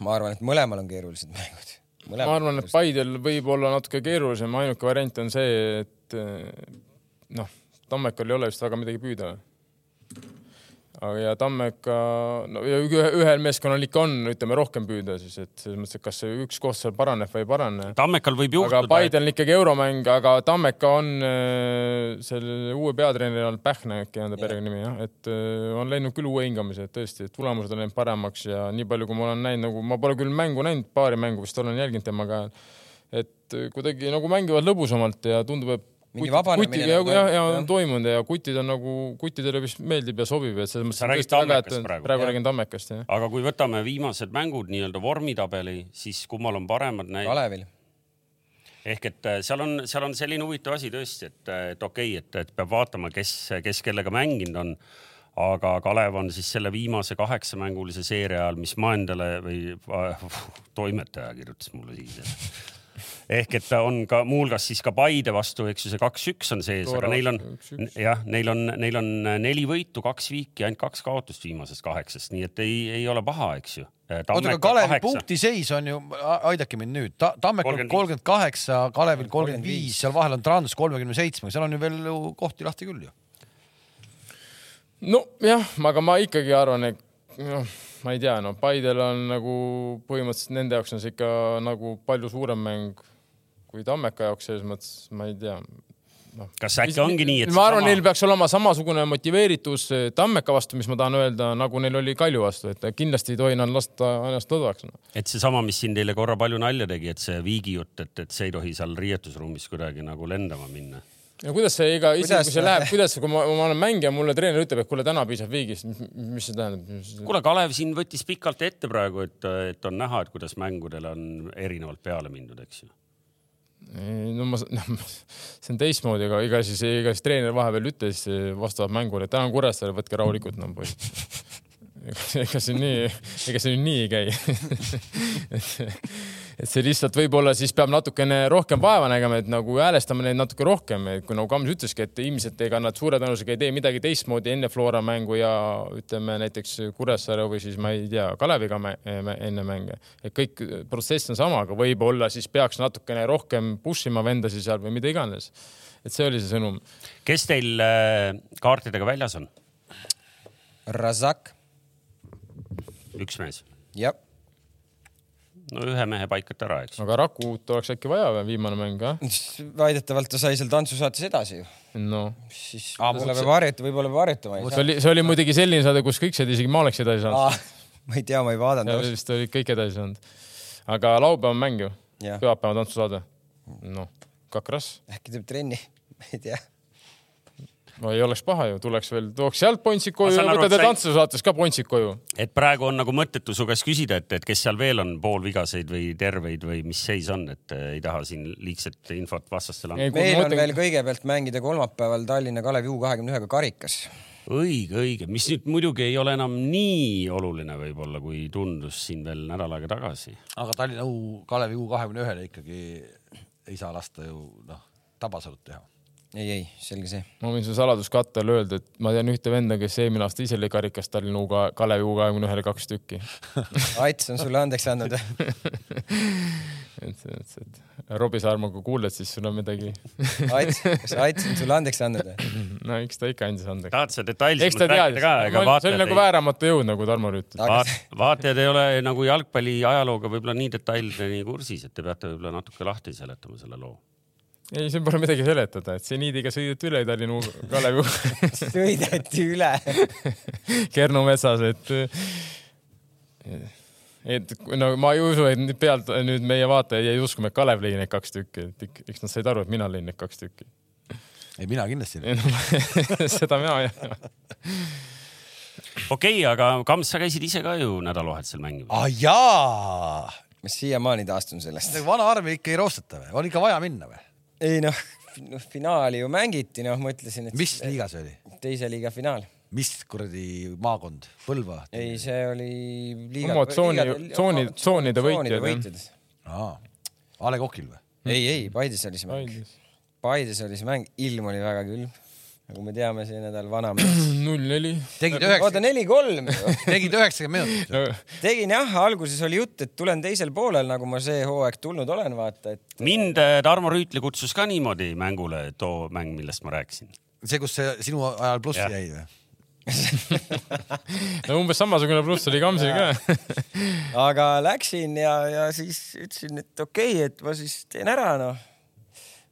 ma arvan, et mõlemal on keerulised mängud. Ma arvan, et Paidel võib olla natuke keerulisem, ainuke variant on see, et eh, noh, Tammekal ei ole vist väga midagi püüda. Aga ja Tammeka, no ja ühe, ühel meeskonnal ikka on, ütleme rohkem püüda siis, et selles mõttes, et kas see üks koht seal paraneb või ei parane. Tammekal võib aga juhtuda, Paidel on ikkagi euromäng, aga Tammeka on äh, selle uue peatreeneri all, Pähkna äkki on ta perekonnanimi jah, et äh, on leidnud küll uue hingamise, et tõesti, et tulemused on läinud paremaks ja nii palju, kui ma olen näinud, nagu ma pole küll mängu näinud, paari mängu vist olen jälginud temaga, et kuidagi nagu mängivad lõbusamalt ja tundub, et Mingi kuti- vabanemine ja, ja, ja on toimunud ja kutid on nagu, kutidele vist meeldib ja sobib, et selles mõttes Sa on räägid et- Tammekast praegu? praegu räägin Tammekast jah. aga kui võtame viimased mängud nii-öelda vormitabeli, siis kummal on paremad näited? Kalevil. ehk et äh, seal on, seal on selline huvitav asi tõesti, et, et okei okay,, et, et peab vaatama, kes, kes kellega mänginud on. aga Kalev on siis selle viimase kaheksamängulise seeria ajal, mis ma endale või äh, <laughs> toimetaja kirjutas mulle siis, ehk et ta on ka muuhulgas siis ka Paide vastu, eks ju, see kaks-üks on sees, aga neil on jah, neil on, neil on neli võitu, kaks viiki, ainult kaks kaotust viimasest kaheksast, nii et ei, ei ole paha, eks ju. oota, aga Kalevi punktiseis on ju, aidake mind nüüd Ta,, Tammekal kolmkümmend kaheksa, Kalevil kolmkümmend viis, seal vahel on Trans kolmekümne seitsmega, seal on ju veel kohti lahti küll ju. nojah, aga ma ikkagi arvan, et noh ma ei tea, no Paidel on nagu põhimõtteliselt nende jaoks on see ikka nagu palju suurem mäng kui Tammeka jaoks, selles mõttes ma ei tea no.. kas äkki ongi nii, et ma arvan sama..., neil peaks olema samasugune motiveeritus Tammeka vastu, mis ma tahan öelda, nagu neil oli Kalju vastu, et kindlasti ei tohi nad lasta ennast lõdvaks no.. et seesama, mis siin teile korra palju nalja tegi, et see Viigi jutt, et, et see ei tohi seal riietusruumis kuidagi nagu lendama minna no kuidas see iga, isegi kui see läheb, kuidas, kui ma, ma olen mängija, mulle treener ütleb, et kuule, täna piisab viigist, mis see tähendab? kuule, Kalev siin võttis pikalt ette praegu, et, et on näha, et kuidas mängudel on erinevalt peale mindud, eks ju. no ma, <laughs> noh, see on teistmoodi, aga ega siis, ega siis treener vahepeal ütles vastavalt mängule, et täna on Kuressaare, võtke rahulikult, no poiss <laughs> ega see nii, ega see nii ei käi <laughs> et, see lihtsalt võib-olla siis peab natukene rohkem vaeva nägema, et nagu häälestame neid natuke rohkem, et kui nagu Kams ütleski, et ilmselt ega nad suure tõenäosusega ei tee midagi teistmoodi enne Flora mängu ja ütleme näiteks Kuressaare või siis ma ei tea, Kaleviga enne mänge. et kõik protsess on sama, aga võib-olla siis peaks natukene rohkem push ima vendasi seal või mida iganes. et see oli see sõnum. kes teil äh, kaartidega väljas on? Razak. üks mees? jah no ühe mehe paikata ära, eks. aga Rakut oleks äkki vaja või, viimane mäng, jah? väidetavalt ta sai seal tantsusaates edasi ju. no. siis võib-olla peab harjutama, võib-olla peab harjutama. see oli, see oli muidugi selline saade, kus kõik said, isegi ma oleks edasi saanud. ma ei tea, ma ei vaadanud. vist olid kõik edasi saanud. aga laupäev on mäng ju, pühapäeva tantsusaade. noh, kakras. äkki teeb trenni, <laughs> ma ei tea no ei oleks paha ju, tuleks veel, tooks sealt pontsid koju ja võtad sai... tantsu saates ka pontsid koju. et praegu on nagu mõttetu su käest küsida, et, et kes seal veel on poolvigaseid või terveid või mis seis on, et eh, ei taha siin liigset infot vastastele anda. meil on mõtlen... veel kõigepealt mängida kolmapäeval Tallinna Kalevi U kahekümne ühega karikas. õige, õige, mis nüüd muidugi ei ole enam nii oluline võib-olla, kui tundus siin veel nädal aega tagasi. aga Tallinna U, Kalevi U kahekümne ühele ikkagi ei saa lasta ju noh, Tabasalut teha ei, ei, selge see. ma võin su saladuskatte all öelda, et ma tean ühte venda, kes eelmine aasta ise lõi karikas Tallinna U-ga, Kalevi U kahekümne ühele kaks tükki <laughs> Ats on sulle andeks andnud <laughs> et mõttes, et Robbie Saarma, kui kuuled, siis sul on midagi Ats, kas Ats on sulle andeks andnud või? <clears throat> no eks ta ikka andis andeks. tahad sa detailsemalt rääkida ka, ega vaatajad see oli nagu vääramatu jõud, nagu Tarmo ütles Vaat,. vaatajad ei ole nagu jalgpalli ajalooga võib-olla nii detailideni kursis, et te peate võib-olla natuke lahti seletama selle loo ei, siin pole midagi seletada, et seniidiga sõideti üle Tallinna Kalevi <laughs> sõideti üle <laughs> Kernu metsas, et et no ma ei usu, et pealt nüüd meie vaatajad jäid uskuma, et Kalev lõi need kaks tükki, et eks nad said aru, et mina lõin need kaks tükki. ei, mina kindlasti no, <laughs> seda mina jah. okei okay,, aga Kams, sa käisid ise ka ju nädalavahetusel mängimas ah,. jaa. ma siiamaani taastun sellest. vana armi ikka ei roostata või, on ikka vaja minna või? Ei noh, noh, finaali ju mängiti, noh, ma ütlesin, et. mis liiga see oli? teise liiga finaal. mis kuradi maakond, Põlva? ei, see oli liiga. oma tsooni, tsooni, tsoonide võitjad. aa, A Le Coqil või? ei, ei, Paides oli see mäng. Paides oli see mäng, ilm oli väga külm nagu me teame, see nädal vana <clears throat> mees. null neli. tegid üheksa. oota, neli-kolm <laughs> tegid üheksakümmend minutit no.. tegin jah, alguses oli jutt, et tulen teisel poolel, nagu ma see hooaeg tulnud olen, vaata, et. mind äh, Tarmo Rüütli kutsus ka niimoodi mängule, too mäng, millest ma rääkisin. see, kus see sinu ajal plussi jäi või? <laughs> <laughs> no umbes samasugune pluss oli Kamsil ka aga läksin ja, ja siis ütlesin, et okei okay,, et ma siis teen ära noh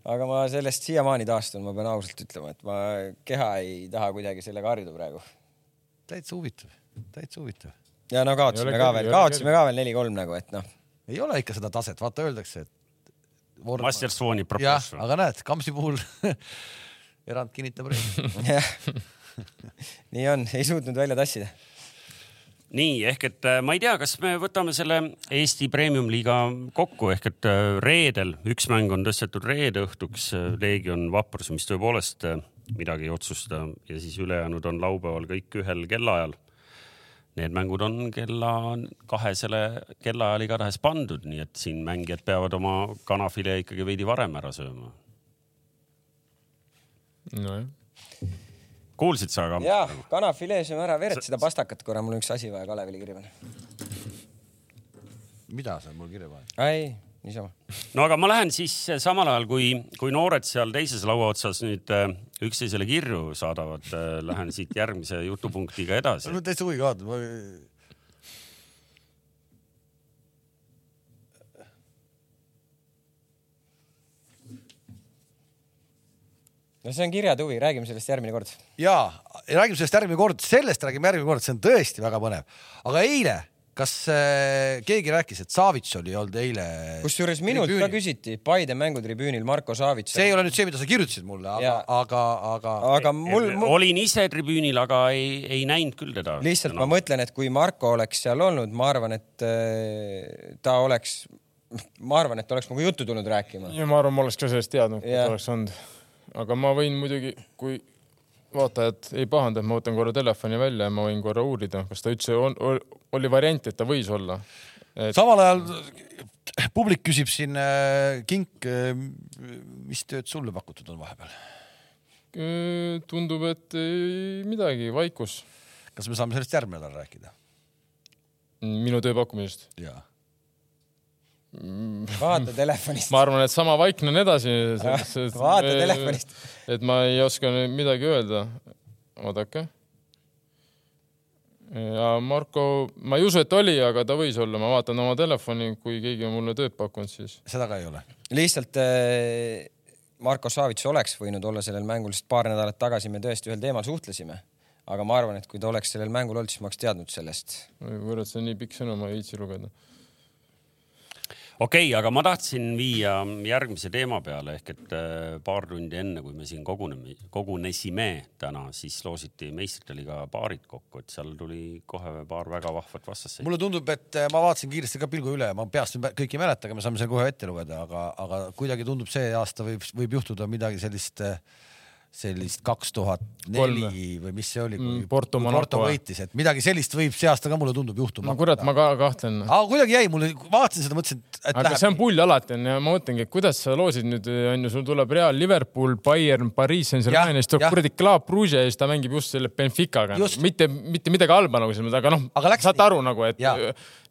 aga ma sellest siiamaani taastun, ma pean ausalt ütlema, et ma keha ei taha kuidagi sellega harjuda praegu. täitsa huvitav, täitsa huvitav. ja no kaotasime ka veel, kaotasime ka veel neli-kolm nagu, et noh. ei ole ikka seda taset, vaata öeldakse, et. Master Swooni proportsioon. aga näed, Kamsi puhul <laughs> erand kinnitab reeglit. <laughs> nii on, ei suutnud välja tassida nii ehk et äh, ma ei tea, kas me võtame selle Eesti Premium-liiga kokku ehk et äh, reedel üks mäng on tõstetud reede õhtuks, äh, Leegion Vaprus, mis tõepoolest midagi ei otsusta ja siis ülejäänud on laupäeval kõik ühel kellaajal. need mängud on kella kahesele kellaajal igatahes pandud, nii et siin mängijad peavad oma kanafilee ikkagi veidi varem ära sööma. nojah kuulsid sa ka? jaa, kanafilee sööme ära, veered seda pastakat korra, mul on üks asi vaja Kalevile kirja panna. mida sa mul kirja paned? ei, niisama. no aga ma lähen siis samal ajal, kui, kui noored seal teises laua otsas nüüd äh, üksteisele kirju saadavad äh,, lähen siit järgmise jutupunktiga edasi. on täitsa huvi ka vaadata. No see on kirjade huvi, räägime sellest järgmine kord. ja räägime sellest järgmine kord, sellest räägime järgmine kord, see on tõesti väga põnev. aga eile, kas äh, keegi rääkis, et Savits oli olnud eile? kusjuures minult ka küsiti Paide mängutribüünil Marko Savits. see ei ole nüüd see, mida sa kirjutasid mulle, aga, aga, aga. aga mul, mul.... olin ise tribüünil, aga ei, ei näinud küll teda. lihtsalt no. ma mõtlen, et kui Marko oleks seal olnud, ma arvan, et äh, ta oleks, ma arvan, et oleks nagu juttu tulnud rääkima. ja ma arvan, ma oleks ka sellest teadnud, kui ta oleks olnud aga ma võin muidugi, kui vaatajad ei pahanda, et ma võtan korra telefoni välja ja ma võin korra uurida, kas ta üldse on, oli variant, et ta võis olla et.... samal ajal publik küsib siin äh,, Kink äh,, mis tööd sulle pakutud on vahepeal? Äh, tundub, et ei midagi, vaikus. kas me saame sellest järgmine nädal rääkida? minu töö pakkumisest? jaa vaata telefonist. ma arvan, et sama vaikne on edasi. <laughs> vaata telefonist. et ma ei oska midagi öelda. oodake. ja Marko, ma ei usu, et oli, aga ta võis olla, ma vaatan oma telefoni, kui keegi on mulle tööd pakkunud, siis. seda ka ei ole. lihtsalt äh, Marko Savits oleks võinud olla sellel mängul, sest paar nädalat tagasi me tõesti ühel teemal suhtlesime aga ma arvan, et kui ta oleks sellel mängul olnud, siis ma oleks teadnud sellest. kurat, see on nii pikk sõnum, ma ei viitsi lugeda okei okay,, aga ma tahtsin viia järgmise teema peale ehk et äh, paar tundi enne, kui me siin koguneme, kogunesime täna, siis loositi meistrite liiga paarid kokku, et seal tuli kohe paar väga vahvat vastasseisu. mulle tundub, et äh, ma vaatasin kiiresti ka pilgu üle, ma peast kõiki ei mäleta, aga me saame selle kohe ette lugeda, aga, aga kuidagi tundub, see aasta võib, võib juhtuda midagi sellist äh, sellist kaks tuhat neli või mis see oli, kui mm, Porto, Porto võitis, et midagi sellist võib see aasta ka mulle tundub juhtuma. no kurat, ma ka kahtlen. aga kuidagi jäi mulle, vaatasin seda, mõtlesin, et, aga läheb. see on pull alati on ja ma mõtlengi, et kuidas sa loosid nüüd on ju, sul tuleb Real, Liverpool, Bayern, Pariis Saint-Germain ja siis tuleb kuradi Club Brugge ja siis ta mängib just selle Benficaga. mitte, mitte midagi halba nagu selles mõttes, aga noh, saate aru nagu, et ja.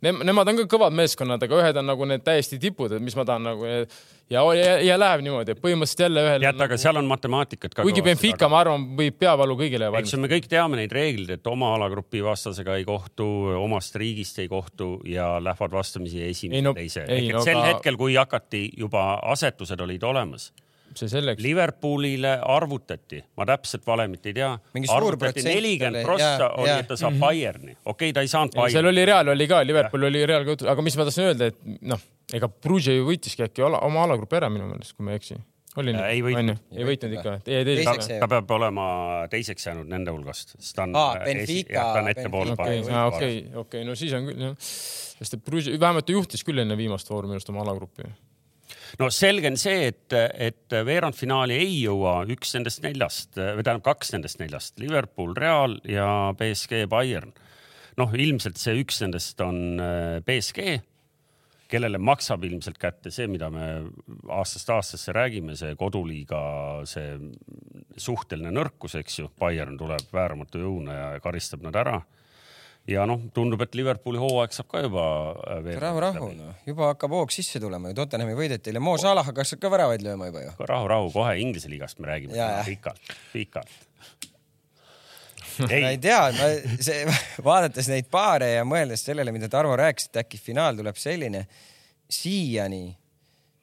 Ne, nemad on ka kõvad meeskonnad, aga ühed on nagu need täiesti tipud, et mis ma tahan nagu ja, ja, ja läheb niimoodi, et põhimõtteliselt jälle ühel. tead, aga seal on matemaatikat ka. kuigi Benfica, ma arvan, võib peavalu kõigile valmis. eks me kõik teame neid reegleid, et oma alagrupi vastasega ei kohtu, omast riigist ei kohtu ja lähevad vastamisi esimese, no, teise. ehk et no, sel ka... hetkel, kui hakati juba asetused olid olemas see selleks. Liverpoolile arvutati, ma täpselt valemit ei tea, arvutati nelikümmend prossa oli, et ta saab mm -hmm. Bayerni, okei okay,, ta ei saanud Bayerni. seal oli Real oli ka, Liverpool ja. oli Real ka, aga mis ma tahtsin öelda, et noh, ega Bruges ju võitiski äkki ala, oma alagrupi ära minu meelest, kui ma ei eksi. oli nii? ei võitnud. ei võitnud ikka. Ta, ta peab olema teiseks jäänud nende hulgast, sest ta on. aa, Benfica. ta on ettepoole pannud. okei, okei, no siis on küll jah. sest et Bruges, vähemalt ta juhtis küll enne viimast vooru minu arust oma alagruppi no selge on see, et, et veerandfinaali ei jõua üks nendest neljast või tähendab kaks nendest neljast, Liverpool, Real ja BSG Bayern. noh, ilmselt see üks nendest on äh, BSG, kellele maksab ilmselt kätte see, mida me aastast aastasse räägime, see koduliiga, see suhteline nõrkus, eks ju. Bayern tuleb vääramatu jõuna ja karistab nad ära ja noh, tundub, et Liverpooli hooaeg saab ka juba äh, rahu, rahu, noh, juba hakkab hoog sisse tulema ju, Tottenhami võideti eile, Mo Salah hakkas ka väravaid lööma juba ju. rahu, rahu, kohe Inglise liigast me räägime pikalt, pikalt. <laughs> ei. ma ei tea, ma <laughs> see, vaadates neid paare ja mõeldes sellele, mida Tarmo rääkis, et äkki finaal tuleb selline, siiani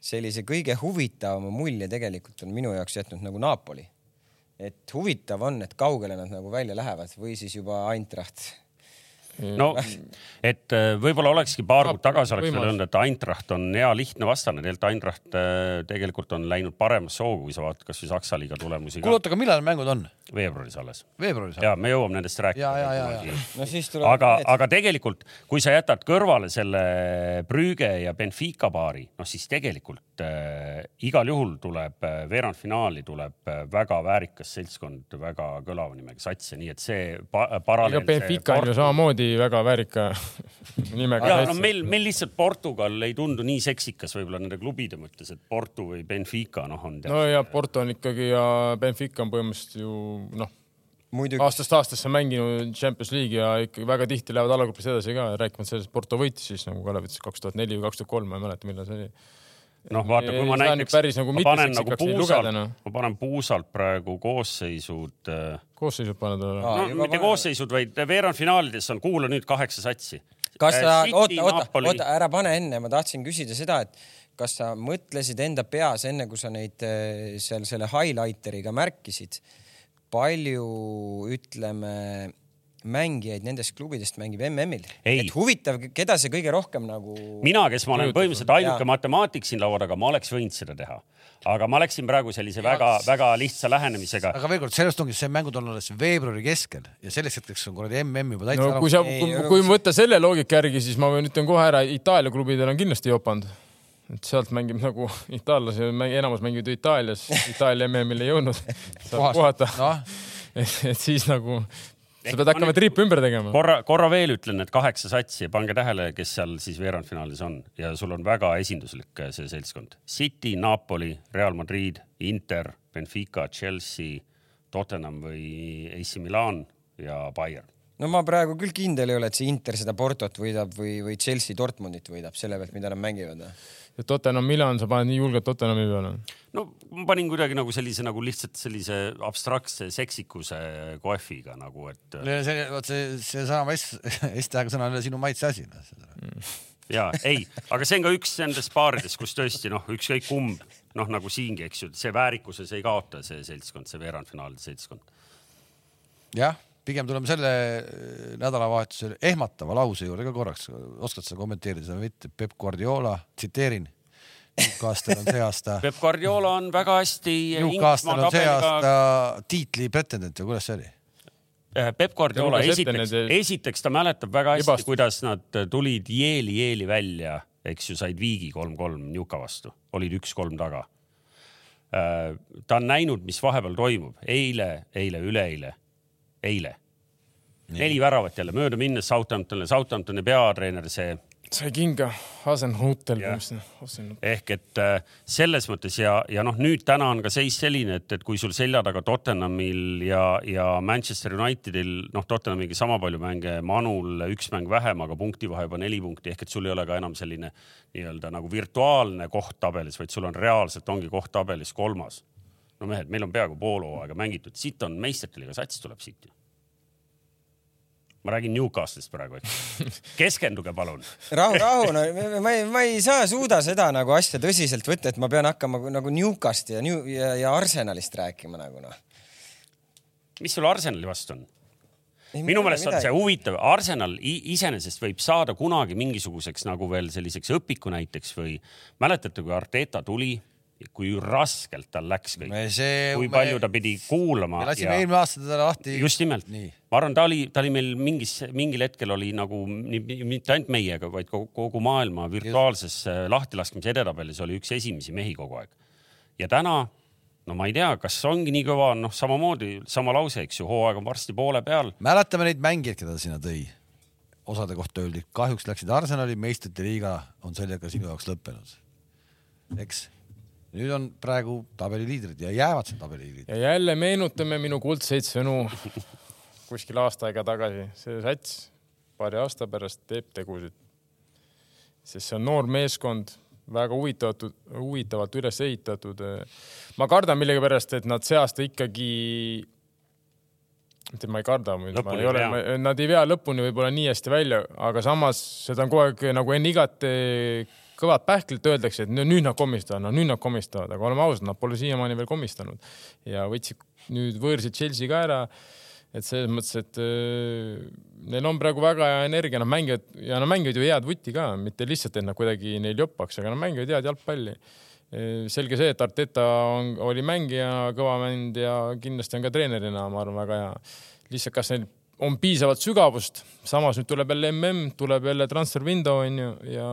sellise kõige huvitavama mulje tegelikult on minu jaoks jätnud nagu Napoli. et huvitav on, et kaugele nad nagu välja lähevad või siis juba Eintracht no et äh, võib-olla olekski paar kuud tagasi oleks veel öelnud, et Eintracht on hea lihtne vastane, tegelikult Eintracht äh, tegelikult on läinud paremasse hoogu, kui sa vaatad kasvõi Saksa liiga tulemusi. kuule, oota, aga millal mängud on? veebruaris alles. veebruaris? ja me jõuame nendest rääkida. No, tuleb... aga, aga tegelikult, kui sa jätad kõrvale selle Brügge ja Benfica paari, noh siis tegelikult äh, igal juhul tuleb äh, veerandfinaali tuleb äh, väga väärikas seltskond, väga kõlava nimega sats ja nii et see pa paralleel. Benfica on ju samamoodi Eesti väga väärika <laughs> nimega ja no meil, meil lihtsalt Portugal ei tundu nii seksikas võib-olla nende klubide mõttes, et Porto või Benfica noh on no ja Porto on ikkagi ja Benfica on põhimõtteliselt ju noh, muidugi, aastast aastasse mänginud Champions League'i ja ikkagi väga tihti lähevad alagrupis edasi ka, rääkimata sellest, Porto võitis siis nagu Kalev ütles, kaks tuhat neli või kaks tuhat kolm, ma ei mäleta, millal see oli. noh, vaata, kui ma näiteks päris nagu ma panen nagu puusalt lugeda,, noh. ma panen puusalt praegu koosseisud äh, koosseisud paned Aa. no mitte pane- koosseisud, vaid veerandfinaalides on, kuula nüüd kaheksa satsi. kas sa, oota, oota, oota, ära pane enne, ma tahtsin küsida seda, et kas sa mõtlesid enda peas enne, kui sa neid eh, seal selle highlighter'iga märkisid, palju ütleme mängijaid nendest klubidest mängib MM-il? Ei. et huvitav, keda see kõige rohkem nagu mina, kes ma olen põhimõtteliselt ainuke matemaatik siin laua taga, ma oleks võinud seda teha. aga ma läksin praegu sellise väga-väga lihtsa lähenemisega. aga veel kord, sellest ongi see mängud on alles veebruari keskel ja selleks hetkeks on kuradi MM juba täitsa no kui sa, kui, kui võtta selle loogika järgi, siis ma võin, ütlen kohe ära, Itaalia klubidel on kindlasti jopanud. et sealt mängib nagu itaallasi, enamus mängivad ju Itaalias, Itaalia MM-ile ei jõudnud. saab puhata. noh, et siis nagu sa pead ma hakkama triipi ümber tegema. korra, korra veel ütlen, et kaheksa satsi ja pange tähele, kes seal siis veerandfinaalis on ja sul on väga esinduslik äh, see seltskond. City, Napoli, Real Madrid, Inter, Benfica, Chelsea, Tottenham või AC Milan ja Bayern. no ma praegu küll kindel ei ole, et see Inter seda Portot võidab või, või Chelsea Dortmundit võidab selle pealt, mida nad mängivad. Tottenham Milan, sa paned nii julgelt Tottenhami peale. no ma panin kuidagi nagu sellise nagu lihtsalt sellise abstraktse seksikuse kohviga nagu, et see, vot see, seesama S, S-tähega sõna on sinu maitse asi. ja ei, aga see on ka üks nendest paaridest, kus tõesti noh, ükskõik kumb noh, nagu siingi, eks ju, see väärikuses ei kaota see seltskond, see veerandfinaalide seltskond. jah, pigem tuleme selle äh, nädalavahetusel ehmatava lause juurde ka korraks, oskad sa kommenteerida seda või mitte, Peep Guardiola, tsiteerin. Newcastle on see aasta, <laughs> Peep Guardiola on väga hästi Newcastle on see aasta tiitli pretendent või kuidas see oli? Äh, Peep Guardiola esiteks, esiteks ta mäletab väga hästi kuidas nad tulid jeeli-jeeli välja, eks ju, said viigi kolm-kolm Newca vastu, olid üks-kolm taga. ta on näinud, mis vahepeal toimub, eile, eile, üleeile, eile. neli väravat jälle mööda minnes Southamptonile, Southamptoni peatreener, see sai kinga, Hasenhutel Jah. põhimõtteliselt. ehk et äh, selles mõttes ja, ja noh, nüüd täna on ka seis selline, et, et kui sul selja taga Tottenhamil ja, ja Manchester Unitedil noh, Tottenhamiga sama palju mänge, Manul üks mäng vähem, aga punktivahe juba neli punkti ehk et sul ei ole ka enam selline nii-öelda nagu virtuaalne koht tabelis, vaid sul on reaalselt ongi koht tabelis kolmas. No mehed, meil on peaaegu pool hooaega mängitud, siit on meistrite liiga sats tuleb siit ju. ma räägin Newcastle'ist praegu, eks. <laughs> keskenduge palun rahu, rahu, no <laughs> ma ei, ma ei saa, suuda seda nagu asja tõsiselt võtta, et ma pean hakkama nagu Newcast ja New ja, ja Arsenalist rääkima nagu noh. mis sul Arsenali vastu on? minu meelest on see huvitav, Arsenal iseenesest võib saada kunagi mingisuguseks nagu veel selliseks õpiku näiteks või mäletate, kui Arteta tuli, kui raskelt tal läks kõik, kui palju ta pidi kuulama me lasime ja eelmine aasta teda lahti. just nimelt, ma arvan, ta oli, ta oli meil mingis, mingil hetkel oli nagu mitte ainult meiega, vaid kogu, kogu maailma virtuaalses äh, lahtilaskmise edetabelis oli üks esimesi mehi kogu aeg. ja täna, no ma ei tea, kas ongi nii kõva, noh, samamoodi sama lause, eks ju, hooaeg on varsti poole peal mäletame neid mängijaid, keda ta sinna tõi. osade kohta öeldi, kahjuks läksid Arsenali, meistrite liiga on sellega sinu jaoks lõppenud. eks, nüüd on praegu tabeliliidrid ja jäävad seal tabeliliidrid. ja jälle meenutame minu kuldseid sõnu kuskil aasta aega tagasi, see sats paari aasta pärast teeb tegusid. sest see on noor meeskond, väga huvitatud, huvitavalt üles ehitatud. ma kardan millegipärast, et nad see aasta ikkagi, mitte ma ei karda, ma ei ole nad ei vea lõpuni võib-olla nii hästi välja, aga samas seda on kogu aeg nagu enne igat kõvat pähklit öeldakse, et no nüüd nad komistavad, no nüüd nad komistavad, aga oleme ausad, nad pole siiamaani veel komistanud ja võtsid nüüd võõrsid Chelsea ka ära. et selles mõttes, et äh, neil on praegu väga hea energia, nad mängivad ja nad mängivad ju head vutti ka, mitte lihtsalt, et nad kuidagi neil joppaks, aga nad mängivad head jalgpalli. selge see, et Arteta on, oli mängija, kõva mänd ja kindlasti on ka treenerina, ma arvan, väga hea. lihtsalt, kas neil on piisavalt sügavust, samas nüüd tuleb jälle mm, tuleb jälle transfer window onju ja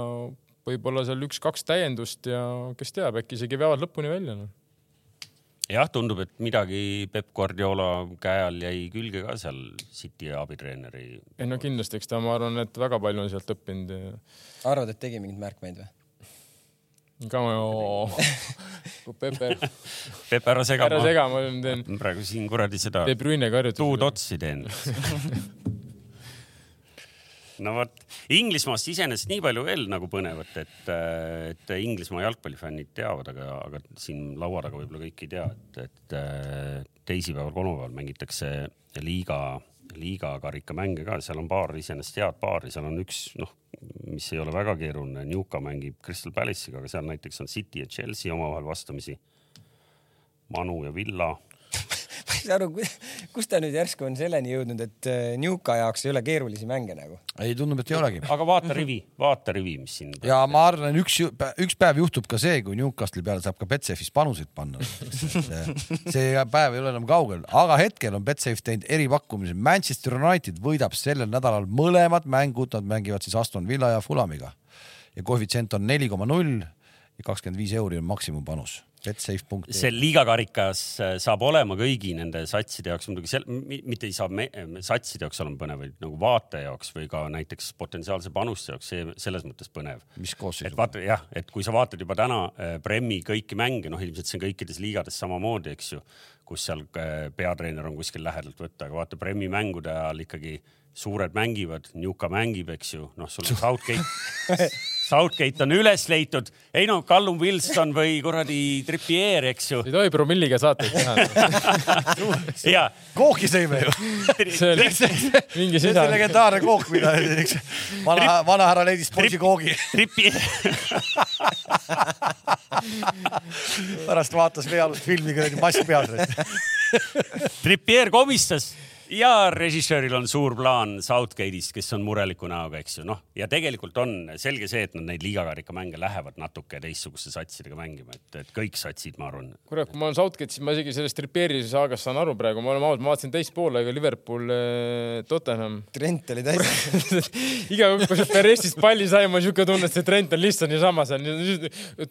võib-olla seal üks-kaks täiendust ja kes teab, äkki isegi veavad lõpuni välja no.. jah, tundub, et midagi Peep Guardiola käe all jäi külge ka seal City abitreeneri. ei no kindlasti, eks ta, ma arvan, et väga palju on sealt õppinud. arvad, et tegi mingeid märkmeid või? ka ma, Pepe, Peep, ära sega ära. sega, ma teen praegu siin kuradi seda De Bruyne'ga harjutusi. tuutotsi teen. <laughs> no vot, Inglismaast iseenesest nii palju veel nagu põnevat, et, et Inglismaa jalgpallifännid teavad, aga, aga siin laua taga võib-olla kõik ei tea, et, et äh, teisipäeval, kolmapäeval mängitakse liiga, liigakarika-mänge ka, seal on paar iseenesest head paari, seal on üks, noh, mis ei ole väga keeruline, Newca mängib Crystal Palace'iga, aga seal näiteks on City ja Chelsea omavahel vastamisi. Manu ja Villa <laughs> ei saa aru, kus ta nüüd järsku on selleni jõudnud, et äh, Newca jaoks ei ole keerulisi mänge nagu. ei, tundub, et ei olegi. aga vaata rivi, vaata rivi, mis siin. ja ma arvan, üks, üks päev juhtub ka see, kui Newcastle'i peale saab ka Betsafe'is panuseid panna. see päev ei ole enam kaugel, aga hetkel on Betsafe teinud eripakkumise. Manchester United võidab sellel nädalal mõlemad mängud, nad mängivad siis Aston Villa ja Fulamiga ja koefitsient on neli koma null ja kakskümmend viis euri on maksimumpanus. Betsafe.ee see liigakarikas äh, saab olema kõigi nende satside jaoks muidugi sel-, mitte ei saa me, satside jaoks olema põnev, vaid nagu vaataja jaoks või ka näiteks potentsiaalse panuste jaoks, see selles mõttes põnev. mis et koosseisu? vaata jah, et kui sa vaatad juba täna äh, Premi kõiki mänge, noh, ilmselt see on kõikides liigades samamoodi, eks ju, kus seal äh, peatreener on kuskil lähedalt võtta, aga vaata Premi mängude ajal ikkagi suured mängivad, Newca mängib, eks ju, noh, sul on <laughs> Southgate, <laughs> Southgate on üles leitud, ei no Callum Wilson või kuradi Trippier, eks ju. ei tohi promilliga saateid teha. <laughs> ja kooki sõime ju. see oli mingi see sida on. legendaarne kook, mida üks vana, vanahärra leidis poisi koogi. Trippier, pärast vaatas veealust filmi kuradi mask peas. Trippier komistas ja režissööril on suur plaan Southgate'ist, kes on mureliku näoga, eks ju, noh ja tegelikult on selge see, et nad neid liigakarika mänge lähevad natuke teistsuguste satsidega mängima, et, et kõik satsid, ma arvan. kurat, kui ma olen Southgate, siis ma isegi sellest Trippieri saagast saan aru praegu, ma olen aus, ma vaatasin teist poolega Liverpool, Tottenham. <laughs> Trent oli täis. <laughs> iga kord, kui Perestist palli sai, mul siuke tunne, et see Trent on lihtsalt niisama seal.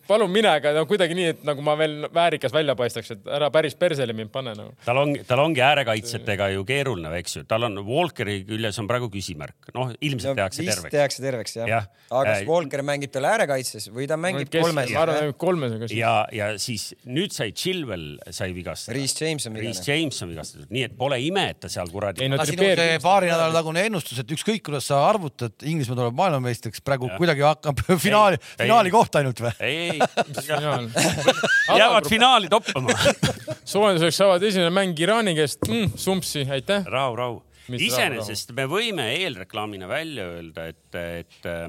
palun mine, aga no kuidagi nii, et nagu ma veel väärikas välja paistaks, et ära päris persele mind pane nagu. tal on, tal ongi äärekaitsjatega ju keeruline, eks ju, tal on Walkeri küljes on praegu küsimärk, noh, ilmselt tehakse vist terveks. tehakse terveks jah Jah. ja.. aga kas Äh, Walker mängib tal äärekaitses või ta mängib kolmes? ma arvan, kolmes on ka siis. ja, ja siis nüüd sai Chilwell sai vigastada. Reece James on vigane. James on vigastatud, nii et pole ime, et ta seal kuradi Ei no sinu see paari nädala tagune ennustus, et ükskõik kuidas sa arvutad, Inglismaa tuleb maailmameistriks, praegu Jah. kuidagi hakkab finaali, ei. finaali koht ainult või? ei, jäävad finaali toppama. <laughs> soojenduseks saavad esimene mäng Iraani käest mm,. sumpsi, aitäh. rahu, rahu. Iseenesest me võime eelreklaamina välja öelda, et, et äh,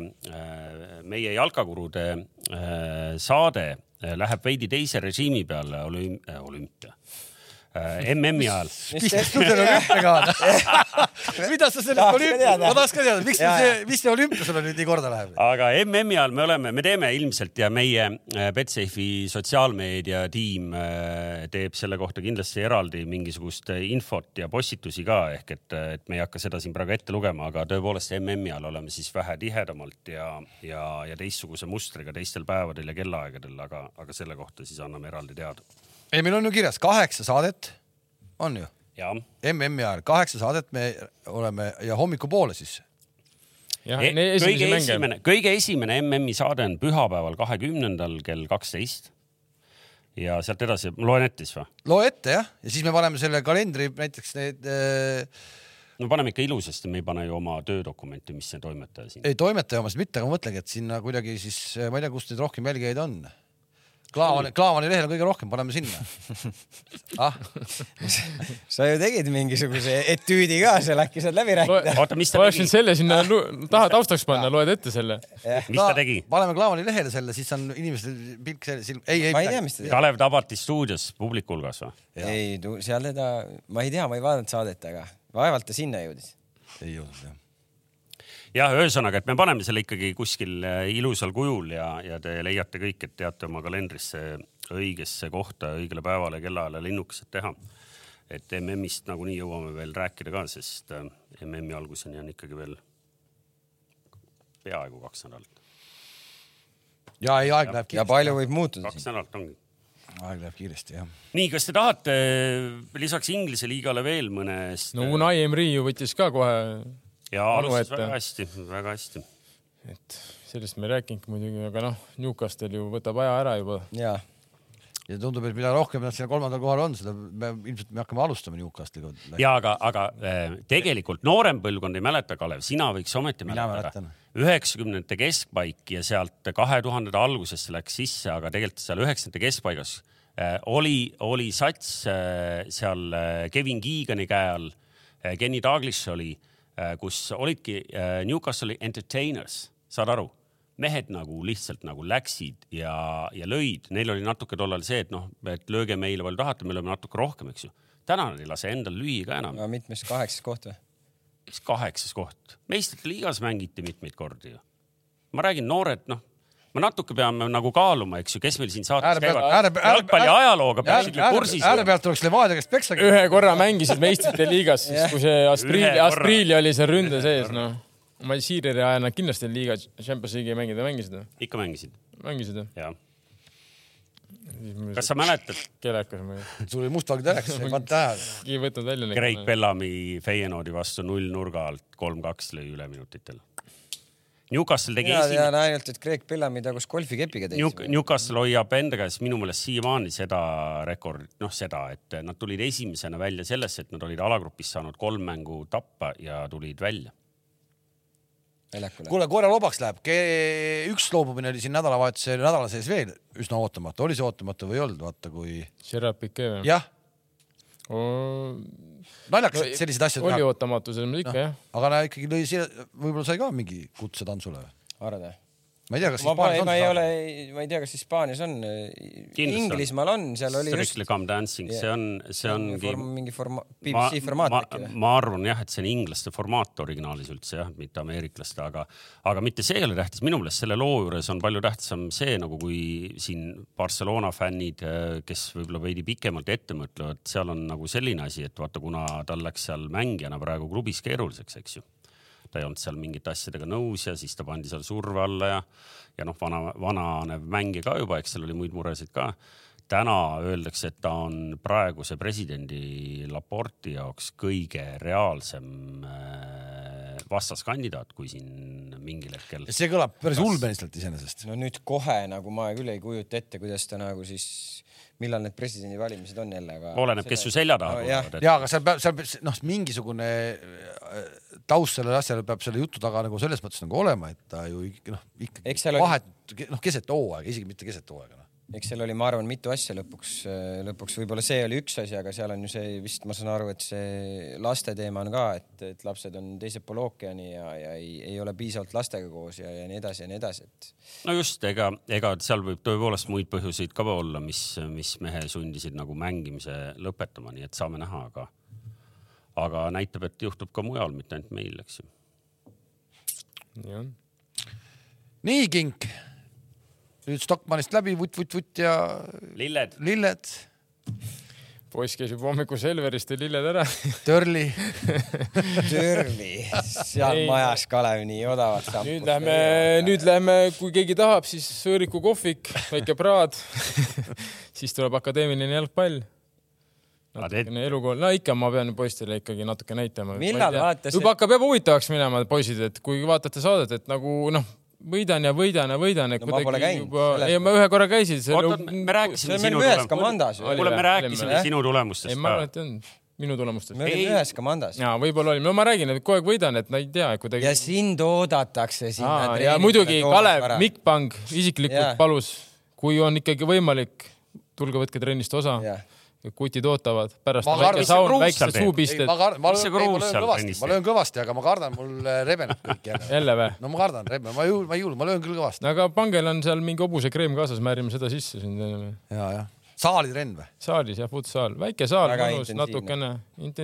meie jalkakurude äh, saade äh, läheb veidi teise režiimi peale olüm-, olümpia. äh,, MM-i ajal. mis sul selle olümpiaga on? mida sa sellest olümpia, ma tahaks ka teada, miks Jaa, see, mis see olümpia sulle nüüd nii korda läheb? aga MM-i ajal me oleme, me teeme ilmselt ja meie äh, Betsafe'i sotsiaalmeedia tiim äh, teeb selle kohta kindlasti eraldi mingisugust äh, infot ja postitusi ka ehk et, et me ei hakka seda siin praegu ette lugema, aga tõepoolest MM-i ajal oleme siis vähe tihedamalt ja, ja, ja teistsuguse mustriga teistel päevadel ja kellaaegadel, aga, aga selle kohta siis anname eraldi teada. ei, meil on ju kirjas kaheksa saadet, on ju, MM-i ajal kaheksa saadet me oleme ja hommikupoole siis. jah, E- kõige mänge. esimene, kõige esimene MM-i saade on pühapäeval, kahekümnendal kell kaksteist. ja sealt edasi, ma loen ette siis või? loe ette jah, ja siis me paneme selle kalendri näiteks need äh, no paneme ikka ilusasti, me ei pane ju oma töödokumenti, mis see toimetaja siin. ei toimetaja omasid mitte, aga ma mõtlengi, et sinna kuidagi siis, ma ei tea, kust neid rohkem jälgijaid on. Klaavani, Klaavani lehel on kõige rohkem, paneme sinna. <laughs> ah, sa ju tegid mingisuguse etüüdi ka seal, äkki saad läbi rääkida? oota, mis ta ma tegi võinud, selle sinna taha taustaks panna, loed ette selle. mis ta tegi? paneme Klaavani lehele selle, siis on inimestel pilk selle silm, ei, ei. ma ei tea, mis ta teeb. Kalev Tabati stuudios publiku hulgas või? ei, seal teda, ma ei tea, ma ei vaadanud saadet, aga vaevalt ta sinna jõudis. ei jõudnud jah. jah, ühesõnaga, et me paneme selle ikkagi kuskil äh, ilusal kujul ja, ja te leiate kõik, et teate oma kalendrisse õigesse kohta, õigele päevale, kellaajale linnukesed teha. et MM-ist nagunii jõuame veel rääkida ka, sest äh, MM-i alguseni on ikkagi veel peaaegu kaks nädalat. ja ei, aeg läheb ja palju võib muutuda kaks nädalat ongi. aeg läheb kiiresti jah. nii, kas te tahate lisaks Inglise liigale veel mõnest? no Unai Emri ju võttis ka kohe, ja alustas ette. väga hästi, väga hästi. et sellest me ei rääkinudki muidugi, aga noh, Newcastle ju võtab aja ära juba. ja ja tundub, et mida rohkem nad seal kolmandal kohal on, seda me ilmselt me hakkame alustama Newcastle'iga. ja aga, aga äh, tegelikult noorem põlvkond ei mäleta, Kalev, sina võiks ometi mäletada üheksakümnendate keskpaik ja sealt kahe tuhandete algusesse läks sisse, aga tegelikult seal üheksakümnendate keskpaigas äh, oli, oli sats äh, seal Kevin Keegani käe all Kenny Douglas oli kus olidki äh, Newcastle'i entertainers, saad aru? mehed nagu lihtsalt nagu läksid ja, ja lõid, neil oli natuke tollal see, et noh, et lööge meile palju tahate, me lööme natuke rohkem, eks ju. täna nad ei lase endal lüüa ka enam. mitmes kaheksas koht või? mis kaheksas koht, meistrite liigas mängiti mitmeid kordi ju. ma räägin, noored, noh, me natuke peame nagu kaaluma, eks ju, kes meil siin saates käivad jalgpalli ajalooga peaksid ju kursis ääre pealt tuleks Levadia käest peksa. ühe korra mängisid meistrite liigas, siis kui see korra. Asprili oli seal ründe sees, noh. ma ei, Siireri ajal nad kindlasti liiga Champions League'i ei mänginud, mängisid või? ikka mängisid, mängisid jah? kas sa mäletad kelekas ma ei sul oli mustvalge telekas, <laughs> ei pannud tähele. ei võtnud välja. Craig Bellami Feyenoordi vastu null nurga alt kolm-kaks lõi üleminutitel? Newcastle tegi mina esimene tean ainult, et Craig Bellami tagus golfikepiga New, teisi. Newcastle hoiab enda käes minu meelest siiamaani seda rekordit, noh seda, et nad tulid esimesena välja sellesse, et nad olid alagrupis saanud kolm mängu tappa ja tulid välja. väljakule. kuule, koera lobaks läheb. üks loobumine oli siin nädalavahetuse, nädala sees veel üsna ootamatu, oli see ootamatu või ei olnud, vaata kui Gerard Piquet või? jah, naljakas, et selliseid asju oli teha, ootamatu selles mõttes ikka jah. aga näe ikkagi lõi siia, võib-olla sai ka mingi kutse tantsule. arvad või? Ma ei tea, kas Hispaanias ma ei on ole ma ei tea, kas Hispaanias on. On. Inglismaal on, seal oli just Strictly Come Dancing, see on, see ongi form,. mingi forma-, BBC formaat ma, äkki või? ma arvan jah, et see on inglaste formaat originaalis üldse jah, mitte ameeriklaste, aga, aga mitte see ei ole tähtis, minu meelest selle loo juures on palju tähtsam see nagu kui siin Barcelona fännid, kes võib-olla veidi pikemalt ette mõtlevad, seal on nagu selline asi, et vaata, kuna tal läks seal mängijana praegu klubis keeruliseks, eks ju ta ei olnud seal mingite asjadega nõus ja siis ta pandi seal surve alla ja, ja noh, vana, vananev mängija ka juba, eks seal oli muid muresid ka täna öeldakse, et ta on praeguse presidendi Laporti jaoks kõige reaalsem äh, vastaskandidaat, kui siin mingil hetkel. see kõlab päris ulmeliselt iseenesest. no nüüd kohe nagu ma küll ei kujuta ette, kuidas ta nagu siis, millal need presidendivalimised on jälle, aga. oleneb, kes su selja taha No tulevad, ja, aga seal peab, seal peab noh, mingisugune äh, taust sellele asjale peab selle jutu taga nagu selles mõttes nagu olema, et ta ju ikka noh, ikkagi seal oli- vahet noh, keset hooaega, isegi mitte keset hooaega noh. eks seal oli, ma arvan, mitu asja lõpuks, lõpuks võib-olla see oli üks asi, aga seal on ju see vist, ma saan aru, et see laste teema on ka, et, et lapsed on teisel pool ookeani ja, ja ei, ei ole piisavalt lastega koos ja, ja nii edasi ja nii edasi, et no just, ega, ega seal võib tõepoolest muid põhjuseid ka olla, mis, mis mehe sundisid nagu mängimise lõpetama, nii et saame näha, aga, aga näitab, et juhtub ka mujal, mitte ainult meil, eks ju. jah. nii, Kink. nüüd Stockmannist läbi vutt-vutt-vutt ja lilled, lilled, poiss käis juba hommikul Selverist ja lilled ära. <laughs> Törli. Türli, seal Ei. majas Kalev nii odavat saab. nüüd lähme, nüüd lähme, kui keegi tahab, siis Sõõriku kohvik, väike praad. <laughs> siis tuleb akadeemiline jalgpall. Natukene elukool, no ikka ma pean poistele ikkagi natuke näitama. Millal vaatas- juba hakkab jah huvitavaks minema, poisid, et kui vaatate saadet, et nagu noh, võidan ja võidan ja võidan, et No käinud, juba, ei ma ühe korra käisin. me rääkisime sinu. Oli kuule, me rääkisime sinu ei, tulemustest ma arvan, et on minu tulemustest me. olime Ei. ühes komandas. ja võib-olla olime, no ma räägin, et kogu aeg võidan, et no ei tea, kuidagi ja. sind oodatakse sinna. ja muidugi Kalev, Mikk Pang isiklikult Jaa. palus, kui on ikkagi võimalik, tulge võtke trennist osa. jah, kutid ootavad, pärast Ma väike saun, teeb. suupisted ma. kardan, ma löön, kõvasti, ma löön kõvasti, aga ma kardan, mul äh, rebeneb kõik jälle. jälle või? no ma kardan, rebe, ma ei julge, ma ei julge, ma löön küll kõvasti. aga Pangel on seal mingi hobusekreem kaasas, määrime seda sisse siin ja, jah. saalitrenn või? saalis jah, futsaal, väike saal, mõnus, intensiivne. natukene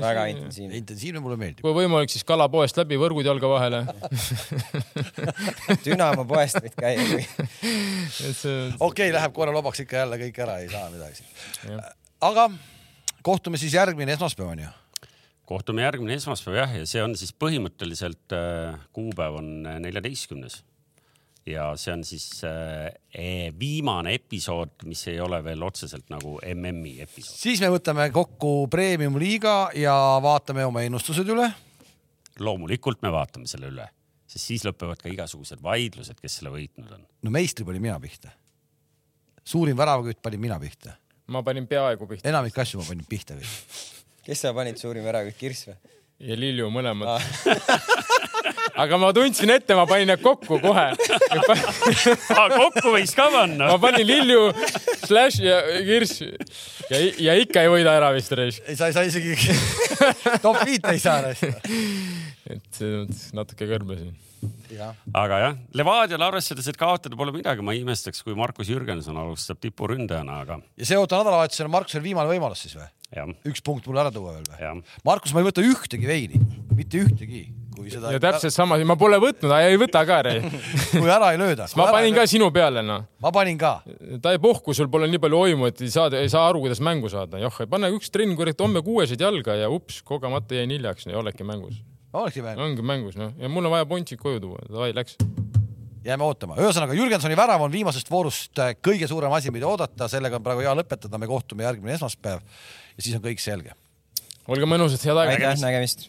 väga intensiivne. intensiivne. mulle meeldib. kui võimalik, siis kalapoest läbi, võrgud jalga vahele. <laughs> Dünamo poest võid käia, <laughs> okei okay,, läheb koera lobaks ikka jälle kõik ära, ei saa midagi. Aga kohtume siis järgmine esmaspäev on ju. kohtume järgmine esmaspäev jah, ja see on siis põhimõtteliselt äh, kuupäev on neljateistkümnes. ja see on siis äh, eh, viimane episood, mis ei ole veel otseselt nagu MM-i episood. siis me võtame kokku premium-liiga ja vaatame oma ennustused üle. loomulikult me vaatame selle üle, sest siis lõpevad ka igasugused vaidlused, kes selle võitnud on. no meistri panin mina pihta. suurim väravakütt panin mina pihta. Ma panin peaaegu pihta. enamik asju ma panin pihta kõik. <laughs> kes sa panid suurim väravakütt, Kirss või? ja Lilju mõlemad ah. <laughs> aga ma tundsin ette, ma panin need kokku kohe <laughs> kokku võiks ka panna. ma panin Lilju, Slash ja Kirss ja, ja ikka ei võida ära vist reis. ei, sa ei saa isegi top viite ei saa. et selles mõttes natuke kõrbesin Ja. aga jah, Levadiale arvestades, et kaotada pole midagi, ma ei imestaks, kui Markus Jürgenson alustab tipuründajana, aga. ja see oota nädalavahetusel on Markusel viimane võimalus siis või? üks punkt mulle ära tuua veel või? Markus, ma ei võta ühtegi veini, mitte ühtegi kui seda. ja täpselt sama, ma pole võtnud, ei võta ka <laughs> kui ära ei lööda. ma panin ka sinu peale, noh. ma panin ka. ta ei puhku, sul pole nii palju oimu, et ei saa, ei saa aru, kuidas mängu saada. joh, pane üks trenn, kurat, homme kuuesed jalga ja ups, kogemata jäin hiljaks, oledki mängus. Olekski mängus. ongi mängus, noh, ja mul on vaja Bontsik koju tuua, davai, läks jääme ootama. ühesõnaga, Jürgensoni värav on viimasest voorust äh, kõige suurem asi, mida oodata, sellega on praegu hea lõpetada, me kohtume järgmine esmaspäev ja siis on kõik selge. olge mõnusad, head aega. nägemist, nägemist..